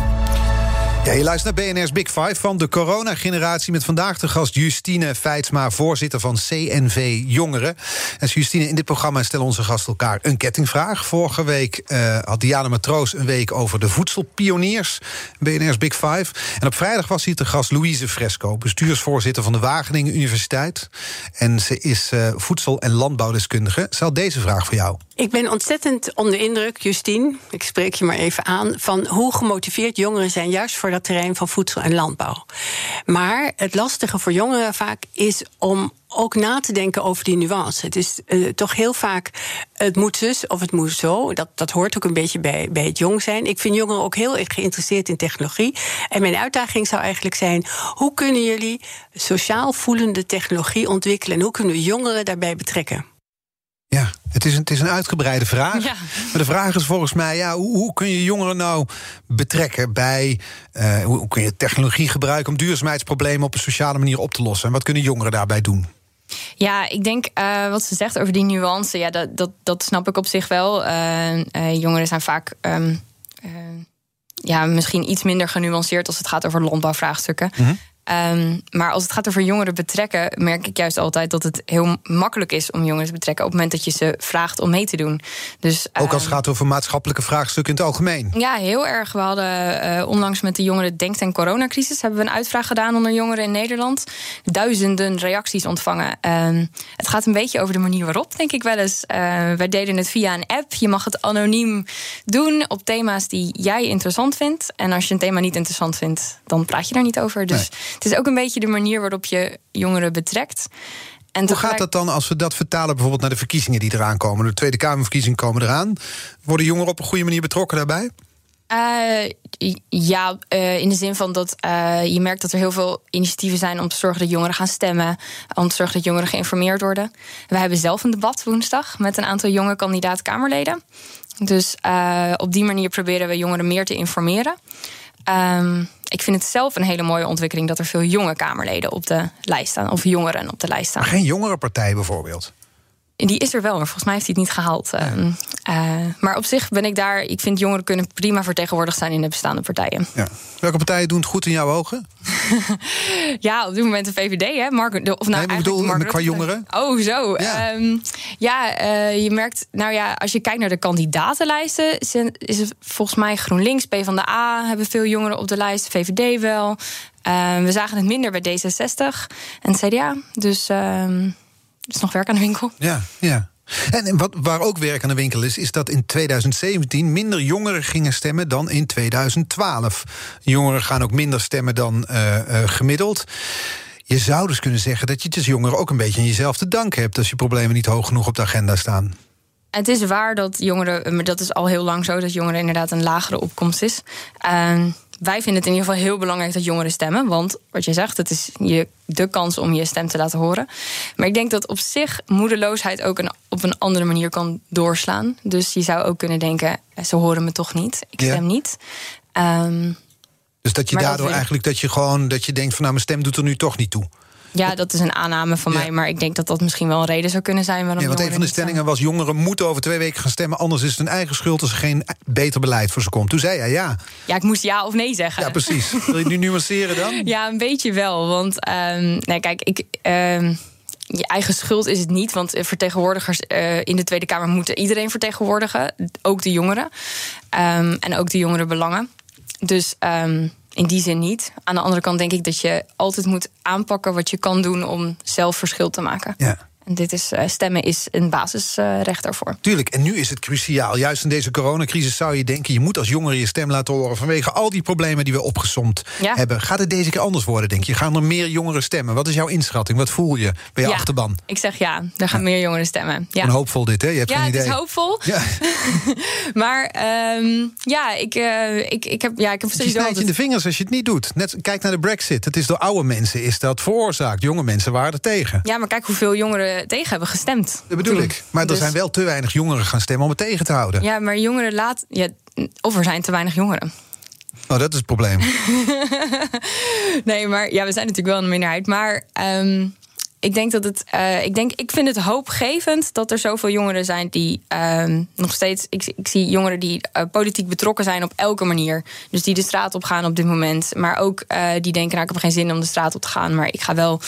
Ja, je luistert naar BNR's Big Five van de coronageneratie... met vandaag de gast Justine Feitsma, voorzitter van CNV Jongeren. En Justine, in dit programma stellen onze gasten elkaar een kettingvraag. Vorige week uh, had Diana Matroos een week over de voedselpioniers. BNR's Big Five. En op vrijdag was hier te gast Louise Fresco... bestuursvoorzitter van de Wageningen Universiteit. En ze is uh, voedsel- en landbouwdeskundige. Had deze vraag voor jou. Ik ben ontzettend onder indruk, Justine, ik spreek je maar even aan, van hoe gemotiveerd jongeren zijn juist voor dat terrein van voedsel en landbouw. Maar het lastige voor jongeren vaak is om ook na te denken over die nuance. Het is uh, toch heel vaak het moet zus of het moet zo. Dat, dat hoort ook een beetje bij, bij het jong zijn. Ik vind jongeren ook heel erg geïnteresseerd in technologie. En mijn uitdaging zou eigenlijk zijn: hoe kunnen jullie sociaal voelende technologie ontwikkelen en hoe kunnen we jongeren daarbij betrekken? Ja, het is een, het is een uitgebreide vraag. Maar de vraag is volgens mij: ja, hoe, hoe kun je jongeren nou betrekken bij. Uh, hoe kun je technologie gebruiken om duurzaamheidsproblemen op een sociale manier op te lossen? En wat kunnen jongeren daarbij doen? Ja, ik denk uh, wat ze zegt over die nuance, ja, dat, dat, dat snap ik op zich wel. Uh, jongeren zijn vaak. Um, ja, misschien iets minder genuanceerd als het gaat over landbouwvraagstukken. Mm Ehm, maar als het gaat over jongeren betrekken, merk ik juist altijd dat het heel makkelijk is om jongeren te betrekken op het moment dat je ze vraagt om mee te doen. Dus, Ook als het ehm, gaat over maatschappelijke vraagstukken in het algemeen. Ja, heel erg. We hadden uh, onlangs met de jongeren Denkt en coronacrisis hebben we een uitvraag gedaan onder jongeren in Nederland. Duizenden reacties ontvangen. Ehm, het gaat een beetje over de manier waarop, denk ik wel eens. Uh, wij deden het via een app. Je mag het anoniem doen op thema's die jij interessant vindt. En als je een thema niet interessant vindt, dan praat je daar niet over. Dus het is ook een beetje de manier waarop je jongeren betrekt. En Hoe gaat dat dan als we dat vertalen bijvoorbeeld naar de verkiezingen die eraan komen? De Tweede Kamerverkiezingen komen eraan. Worden jongeren op een goede manier betrokken daarbij? Uh, ja, uh, in de zin van dat uh, je merkt dat er heel veel initiatieven zijn om te zorgen dat jongeren gaan stemmen. Om te zorgen dat jongeren geïnformeerd worden. We hebben zelf een debat woensdag met een aantal jonge kandidaat-Kamerleden. Dus op die manier proberen we jongeren meer te informeren. Um, ik vind het zelf een hele mooie ontwikkeling dat er veel jonge Kamerleden op de lijst staan. Of jongeren op de lijst staan. Maar geen jongere partij bijvoorbeeld? Die is er wel, maar volgens mij heeft hij het niet gehaald. Ehm, eh, maar op zich ben ik daar. Ik vind jongeren kunnen prima vertegenwoordigd zijn in de bestaande partijen. Ja. Welke partijen doen het goed in jouw ogen? (laughs) ja, op dit moment de VVD, hè? Mark, of nou, nee, bedoel, Mark qua jongeren? Oh, zo. Ja, ehm, ja uh, je merkt, nou ja, als je kijkt naar de kandidatenlijsten, is het volgens mij GroenLinks, P van de A hebben veel jongeren op de lijst, VVD wel. Uh, we zagen het minder bij D66 en CDA. Dus. Uh, is nog werk aan de winkel. Ja, ja. En wat, waar ook werk aan de winkel is, is dat in 2017 minder jongeren gingen stemmen dan in 2012. Jongeren gaan ook minder stemmen dan uh, uh, gemiddeld. Je zou dus kunnen zeggen dat je het als jongeren ook een beetje aan jezelf te danken hebt als je problemen niet hoog genoeg op de agenda staan. Het is waar dat jongeren, maar dat is al heel lang zo, dat jongeren inderdaad een lagere opkomst is. Uh, wij vinden het in ieder geval heel belangrijk dat jongeren stemmen. Want wat je zegt, het is je, de kans om je stem te laten horen. Maar ik denk dat op zich moedeloosheid ook een, op een andere manier kan doorslaan. Dus je zou ook kunnen denken: eh, ze horen me toch niet. Ik stem niet. Um, dus dat je daardoor eigenlijk dat je gewoon dat je denkt van nou, mijn stem doet er nu toch niet toe. Ja, dat is een aanname van mij. Maar ik denk dat dat misschien wel een reden zou kunnen zijn. Waarom ja, want een van de stellingen was... jongeren moeten over twee weken gaan stemmen... anders is het hun eigen schuld als er geen beter beleid voor ze komt. Toen zei jij ja. Ja, ik moest ja of nee zeggen. Ja, precies. Wil je nu (laughs) nuanceren dan? Ja, een beetje wel. Want um, nee, kijk, ik... Um, je eigen schuld is het niet, want vertegenwoordigers uh, in de Tweede Kamer moeten iedereen vertegenwoordigen, ook de jongeren um, en ook de jongerenbelangen. Dus um, in die zin niet. Aan de andere kant denk ik dat je altijd moet aanpakken wat je kan doen om zelf verschil te maken. Ja. En dit is, uh, stemmen is een basisrecht daarvoor. Tuurlijk, en nu is het cruciaal. Juist in deze coronacrisis zou je denken... je moet als jongere je stem laten horen... vanwege al die problemen die we opgesomd hebben. Gaat het deze keer anders worden, denk je? Gaan er meer jongeren stemmen? Wat is jouw inschatting? Wat voel je bij je ja, achterban? Ik zeg ja, er gaan meer jongeren stemmen. Ja. Een hoopvol dit, hè? Je hebt ja, geen idee. het is hoopvol. Ja. (laughs) maar um, ja, ik, uh, ik, ik heb... Ja, ik heb je snijdt je in de vingers als je het niet doet. Net, kijk naar de brexit. Het is door oude mensen is dat veroorzaakt. Jonge mensen waren er tegen. Ja, maar kijk hoeveel jongeren tegen hebben gestemd. Dat bedoel ik. Maar Dus- er zijn wel te weinig jongeren gaan stemmen om het tegen te houden. Ja, maar jongeren laat... Ja, of er zijn te weinig jongeren. Oh, dat is het probleem. (laughs) nee, maar ja, we zijn natuurlijk wel een minderheid. Maar um, ik denk dat het. Uh, ik, denk, ik vind het hoopgevend dat er zoveel jongeren zijn die uh, nog steeds. Ik, ik, zie jongeren die uh, politiek betrokken zijn op elke manier. Dus die de straat op gaan op dit moment. Maar ook uh, die denken: nou, ik heb geen zin om de straat op te gaan. Maar ik ga wel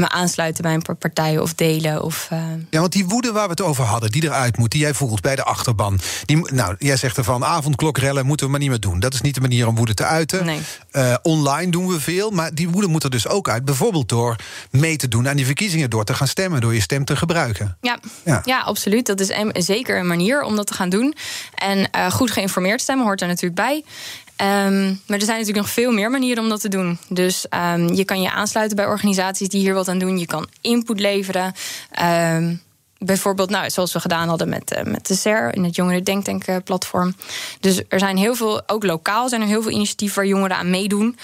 me aansluiten bij een partij of delen. Of, uh... Ja, want die woede waar we het over hadden, die eruit moet, die jij voelt bij de achterban. Die, nou, jij zegt ervan, avondklokrellen moeten we maar niet meer doen. Dat is niet de manier om woede te uiten. Nee. Uh, online doen we veel, maar die woede moet er dus ook uit. Bijvoorbeeld door mee te doen aan die verkiezingen, door te gaan stemmen, door je stem te gebruiken. Ja, ja. ja absoluut. Dat is een, zeker een manier om dat te gaan doen. En uh, goed geïnformeerd stemmen hoort er natuurlijk bij. Um, maar er zijn natuurlijk nog veel meer manieren om dat te doen. Dus um, je kan je aansluiten bij organisaties die hier wat aan doen. Je kan input leveren. Um, bijvoorbeeld, nou, zoals we gedaan hadden met, uh, met de SER in het Jongeren Denktank uh, platform. Dus er zijn heel veel, ook lokaal zijn er heel veel initiatieven waar jongeren aan meedoen.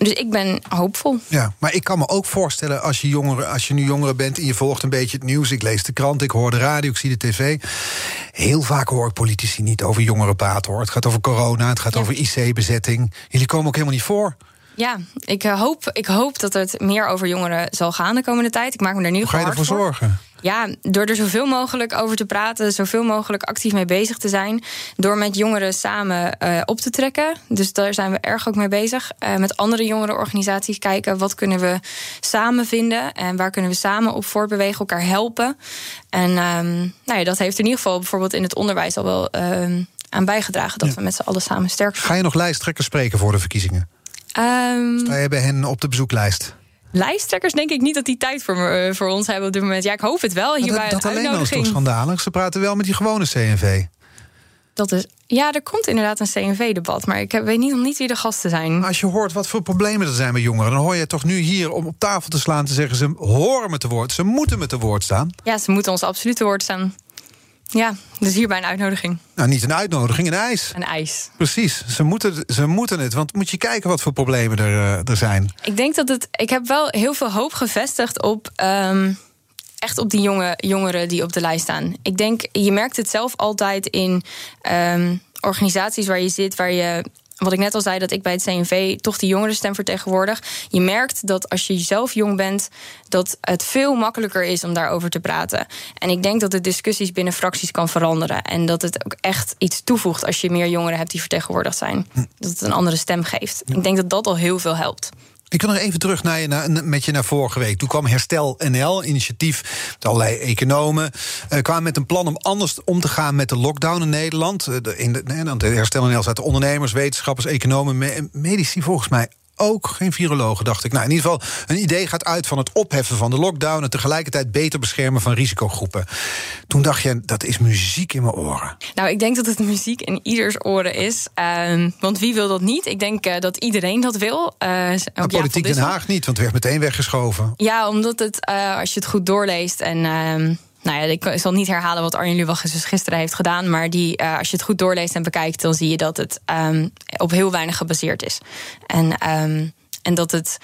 Dus ik ben hoopvol. Ja, maar ik kan me ook voorstellen als je, jongeren, als je nu jongeren bent en je volgt een beetje het nieuws. Ik lees de krant, ik hoor de radio, ik zie de tv. Heel vaak hoor ik politici niet over jongeren praten hoor. Het gaat over corona, het gaat ja. over IC-bezetting. Jullie komen ook helemaal niet voor. Ja, ik hoop, ik hoop dat het meer over jongeren zal gaan de komende tijd. Ik maak me er nu Hoe ga je ervoor zorgen? Ja, door er zoveel mogelijk over te praten, zoveel mogelijk actief mee bezig te zijn. Door met jongeren samen uh, op te trekken. Dus daar zijn we erg ook mee bezig. Uh, met andere jongerenorganisaties kijken wat kunnen we samen vinden en waar kunnen we samen op voortbewegen, elkaar helpen. En um, nou ja, dat heeft in ieder geval bijvoorbeeld in het onderwijs al wel um, aan bijgedragen dat ja. we met z'n allen samen sterk zijn. Ga je nog lijsttrekkers spreken voor de verkiezingen? Um, Sta je bij hen op de bezoeklijst? Lijsttrekkers denk ik niet dat die tijd voor, me, voor ons hebben op dit moment. Ja, ik hoop het wel. Hier dat dat alleen al is toch schandalig? Ze praten wel met die gewone CNV. Dat is, ja, er komt inderdaad een CNV-debat, maar ik weet niet, nog niet wie de gasten zijn. Als je hoort wat voor problemen er zijn bij jongeren, dan hoor je toch nu hier om op tafel te slaan te zeggen: ze horen me te woord, ze moeten me te woord staan. Ja, ze moeten ons absoluut te woord staan. Ja, dus hierbij een uitnodiging. Nou, niet een uitnodiging, een eis. Een eis. Precies, ze moeten, ze moeten het. Want moet je kijken wat voor problemen er, uh, er zijn. Ik denk dat het. Ik heb wel heel veel hoop gevestigd op. Um, echt op die jonge, jongeren die op de lijst staan. Ik denk, je merkt het zelf altijd in um, organisaties waar je zit, waar je wat ik net al zei, dat ik bij het CNV toch die jongerenstem vertegenwoordig. Je merkt dat als je zelf jong bent, dat het veel makkelijker is om daarover te praten. En ik denk dat de discussies binnen fracties kan veranderen. En dat het ook echt iets toevoegt als je meer jongeren hebt die vertegenwoordigd zijn. Dat het een andere stem geeft. Ik denk dat dat al heel veel helpt. Ik wil nog even terug naar je, naar, met je naar vorige week. Toen kwam Herstel NL, initiatief met allerlei economen. Uh, kwamen met een plan om anders om te gaan met de lockdown in Nederland. De, in de Herstel NL zaten ondernemers, wetenschappers, economen, me, medici volgens mij ook geen virologen, dacht ik. Nou, in ieder geval, een idee gaat uit van het opheffen van de lockdown... en tegelijkertijd beter beschermen van risicogroepen. Toen dacht je, dat is muziek in mijn oren. Nou, ik denk dat het muziek in ieders oren is. Um, want wie wil dat niet? Ik denk uh, dat iedereen dat wil. Uh, maar politiek Den Haag niet, want het werd meteen weggeschoven. Ja, omdat het, uh, als je het goed doorleest en... Nou ja, ik zal niet herhalen wat Arjen Lubach gisteren heeft gedaan. Maar die, uh, als je het goed doorleest en bekijkt, dan zie je dat het um, op heel weinig gebaseerd is. En, um, en dat het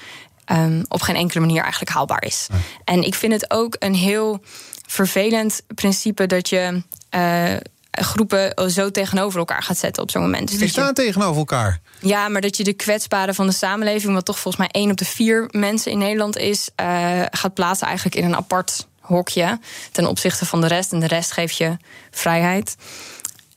um, op geen enkele manier eigenlijk haalbaar is. En ik vind het ook een heel vervelend principe dat je. Uh, groepen zo tegenover elkaar gaat zetten op zo'n moment. Dus die staan je, tegenover elkaar. Ja, maar dat je de kwetsbaren van de samenleving, wat toch volgens mij één op de vier mensen in Nederland is, uh, gaat plaatsen eigenlijk in een apart hokje ten opzichte van de rest. En de rest geeft je vrijheid.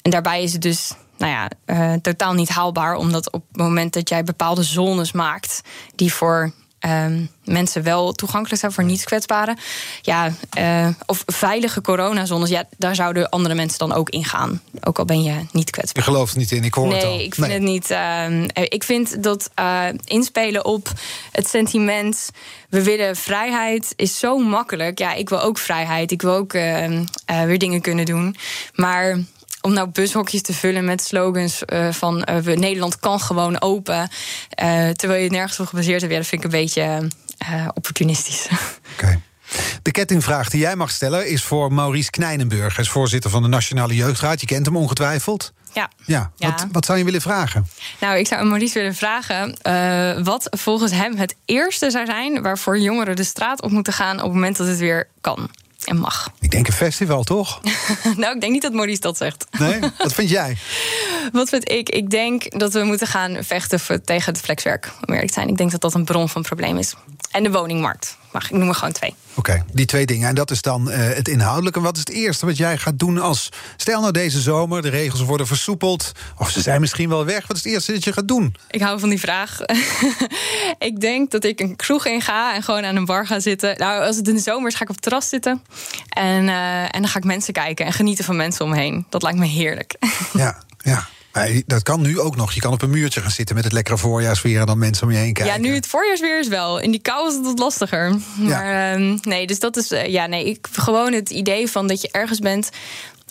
En daarbij is het dus nou ja, uh, totaal niet haalbaar, omdat op het moment dat jij bepaalde zones maakt die voor ehm, mensen wel toegankelijk zijn voor niet-kwetsbaren. Ja, uh, of veilige coronazones, ja, daar zouden andere mensen dan ook in gaan. Ook al ben je niet kwetsbaar. Je gelooft niet in, ik hoor nee, het al. Ik vind nee, ik vind het niet. Uh, ik vind dat uh, inspelen op het sentiment. We willen vrijheid, is zo makkelijk. Ja, ik wil ook vrijheid. Ik wil ook ehm, weer dingen kunnen doen. Maar om nou bushokjes te vullen met slogans uh, van uh, we, Nederland kan gewoon open. Uh, terwijl je het nergens op gebaseerd hebt, ja, dat vind ik een beetje opportunistisch. (laughs) Oké. Okay. De kettingvraag die jij mag stellen is voor Maurice Knijnenburg. Hij is voorzitter van de Nationale Jeugdraad. Je kent hem ongetwijfeld. Ja. ja. Wat, wat zou je willen vragen? Nou, ik zou Maurice willen vragen uh, wat volgens hem het eerste zou zijn waarvoor jongeren de straat op moeten gaan op het moment dat het weer kan en mag. Ik denk een festival, toch? (laughs) nou, ik denk niet dat Maurice dat zegt. Nee? Wat vind jij? (laughs) Wat vind ik? Ik denk dat we moeten gaan vechten tegen het flexwerk. Om eerlijk te zijn. Ik denk dat dat een bron van probleem is. En de woningmarkt. Mag ik noem er gewoon twee. Oké, okay, die twee dingen. En dat is dan uh, het inhoudelijke. Wat is het eerste wat jij gaat doen als. Stel nou deze zomer, de regels worden versoepeld. Of ze zijn misschien wel weg. Wat is het eerste dat je gaat doen? Ik hou van die vraag. (laughs) ik denk dat ik een kroeg in ga en gewoon aan een bar ga zitten. Nou, als het in de zomer is, ga ik op het terras zitten. En, uh, en dan ga ik mensen kijken en genieten van mensen om me heen. Dat lijkt me heerlijk. ja, ja. Maar dat kan nu ook nog. Je kan op een muurtje gaan zitten met het lekkere voorjaarsweer en dan mensen om je heen kijken. Ja, nu het voorjaarsweer is wel. In die kou is het wat lastiger. Maar ja. uh, nee, dus dat is. Uh, ja, nee, ik gewoon het idee van dat je ergens bent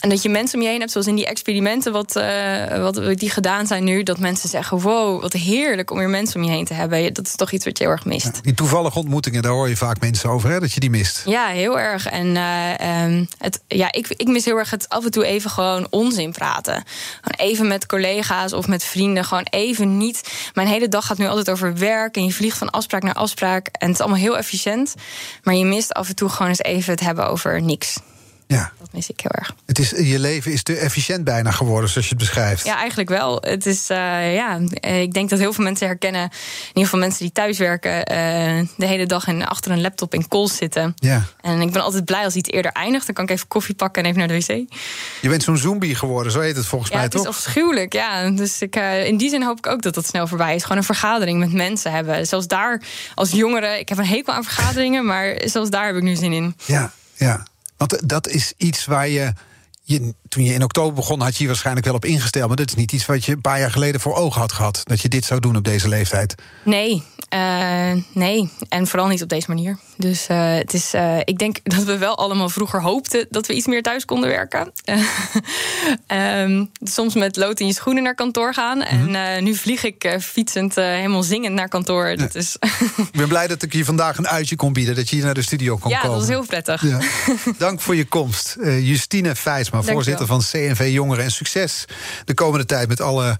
en dat je mensen om je heen hebt, zoals in die experimenten wat, uh, wat die gedaan zijn nu, dat mensen zeggen: wow, wat heerlijk om weer mensen om je heen te hebben. Dat is toch iets wat je heel erg mist. Ja, die toevallige ontmoetingen, daar hoor je vaak mensen over, hè, dat je die mist. Ja, heel erg. En uh, um, het, ja, ik, ik mis heel erg het af en toe even gewoon onzin praten. Gewoon even met collega's of met vrienden, gewoon even niet. Mijn hele dag gaat nu altijd over werk en je vliegt van afspraak naar afspraak. En het is allemaal heel efficiënt. Maar je mist af en toe gewoon eens even het hebben over niks. Ja. Dat mis ik heel erg. Het is, je leven is te efficiënt bijna geworden, zoals je het beschrijft. Ja, eigenlijk wel. Het is, uh, ja, ik denk dat heel veel mensen herkennen, in ieder geval mensen die thuiswerken, uh, de hele dag in, achter een laptop in calls zitten. Ja. En ik ben altijd blij als iets eerder eindigt. Dan kan ik even koffie pakken en even naar de wc. Je bent zo'n zombie geworden, zo heet het volgens ja, mij het toch? Het is afschuwelijk, ja. Dus ik, uh, in die zin hoop ik ook dat dat snel voorbij is. Gewoon een vergadering met mensen hebben. Zelfs daar als jongere, ik heb een hekel aan vergaderingen, maar zelfs daar heb ik nu zin in. Ja, ja. Want dat is iets waar je. Toen je in oktober begon, had je je waarschijnlijk wel op ingesteld. Maar dat is niet iets wat je een paar jaar geleden voor ogen had gehad. Dat je dit zou doen op deze leeftijd. Nee, uh, nee. En vooral niet op deze manier. Dus uh, het is, uh, ik denk (laughs) dat we wel allemaal vroeger hoopten dat we iets meer thuis konden werken. um, (laughs) soms met lood in je schoenen naar kantoor gaan. En uh, nu vlieg ik fietsend helemaal zingend naar kantoor. Dat is (laughs) ik ben blij dat ik je vandaag een uitje kon bieden. Dat je hier naar de studio kon ja, komen. Ja, dat is heel prettig. Ja. Dank voor je komst. Justine Feitsma, voorzitter van CNV Jongeren. En succes de komende tijd met alle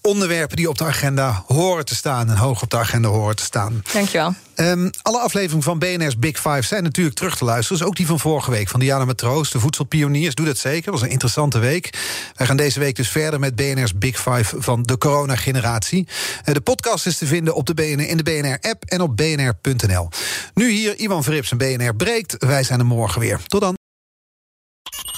onderwerpen die op de agenda horen te staan. En hoog op de agenda horen te staan. Dankjewel. Um, alle afleveringen van BNR's Big Five zijn natuurlijk terug te luisteren. Dus ook die van vorige week van Diana Matroos, de voedselpioniers. Doe dat zeker, was een interessante week. Wij gaan deze week dus verder met BNR's Big Five van de coronageneratie. Uh, de podcast is te vinden op de BNR, in de BNR-app en op bnr.nl. Nu hier Ivan Verrips en BNR breekt. Wij zijn er morgen weer. Tot dan.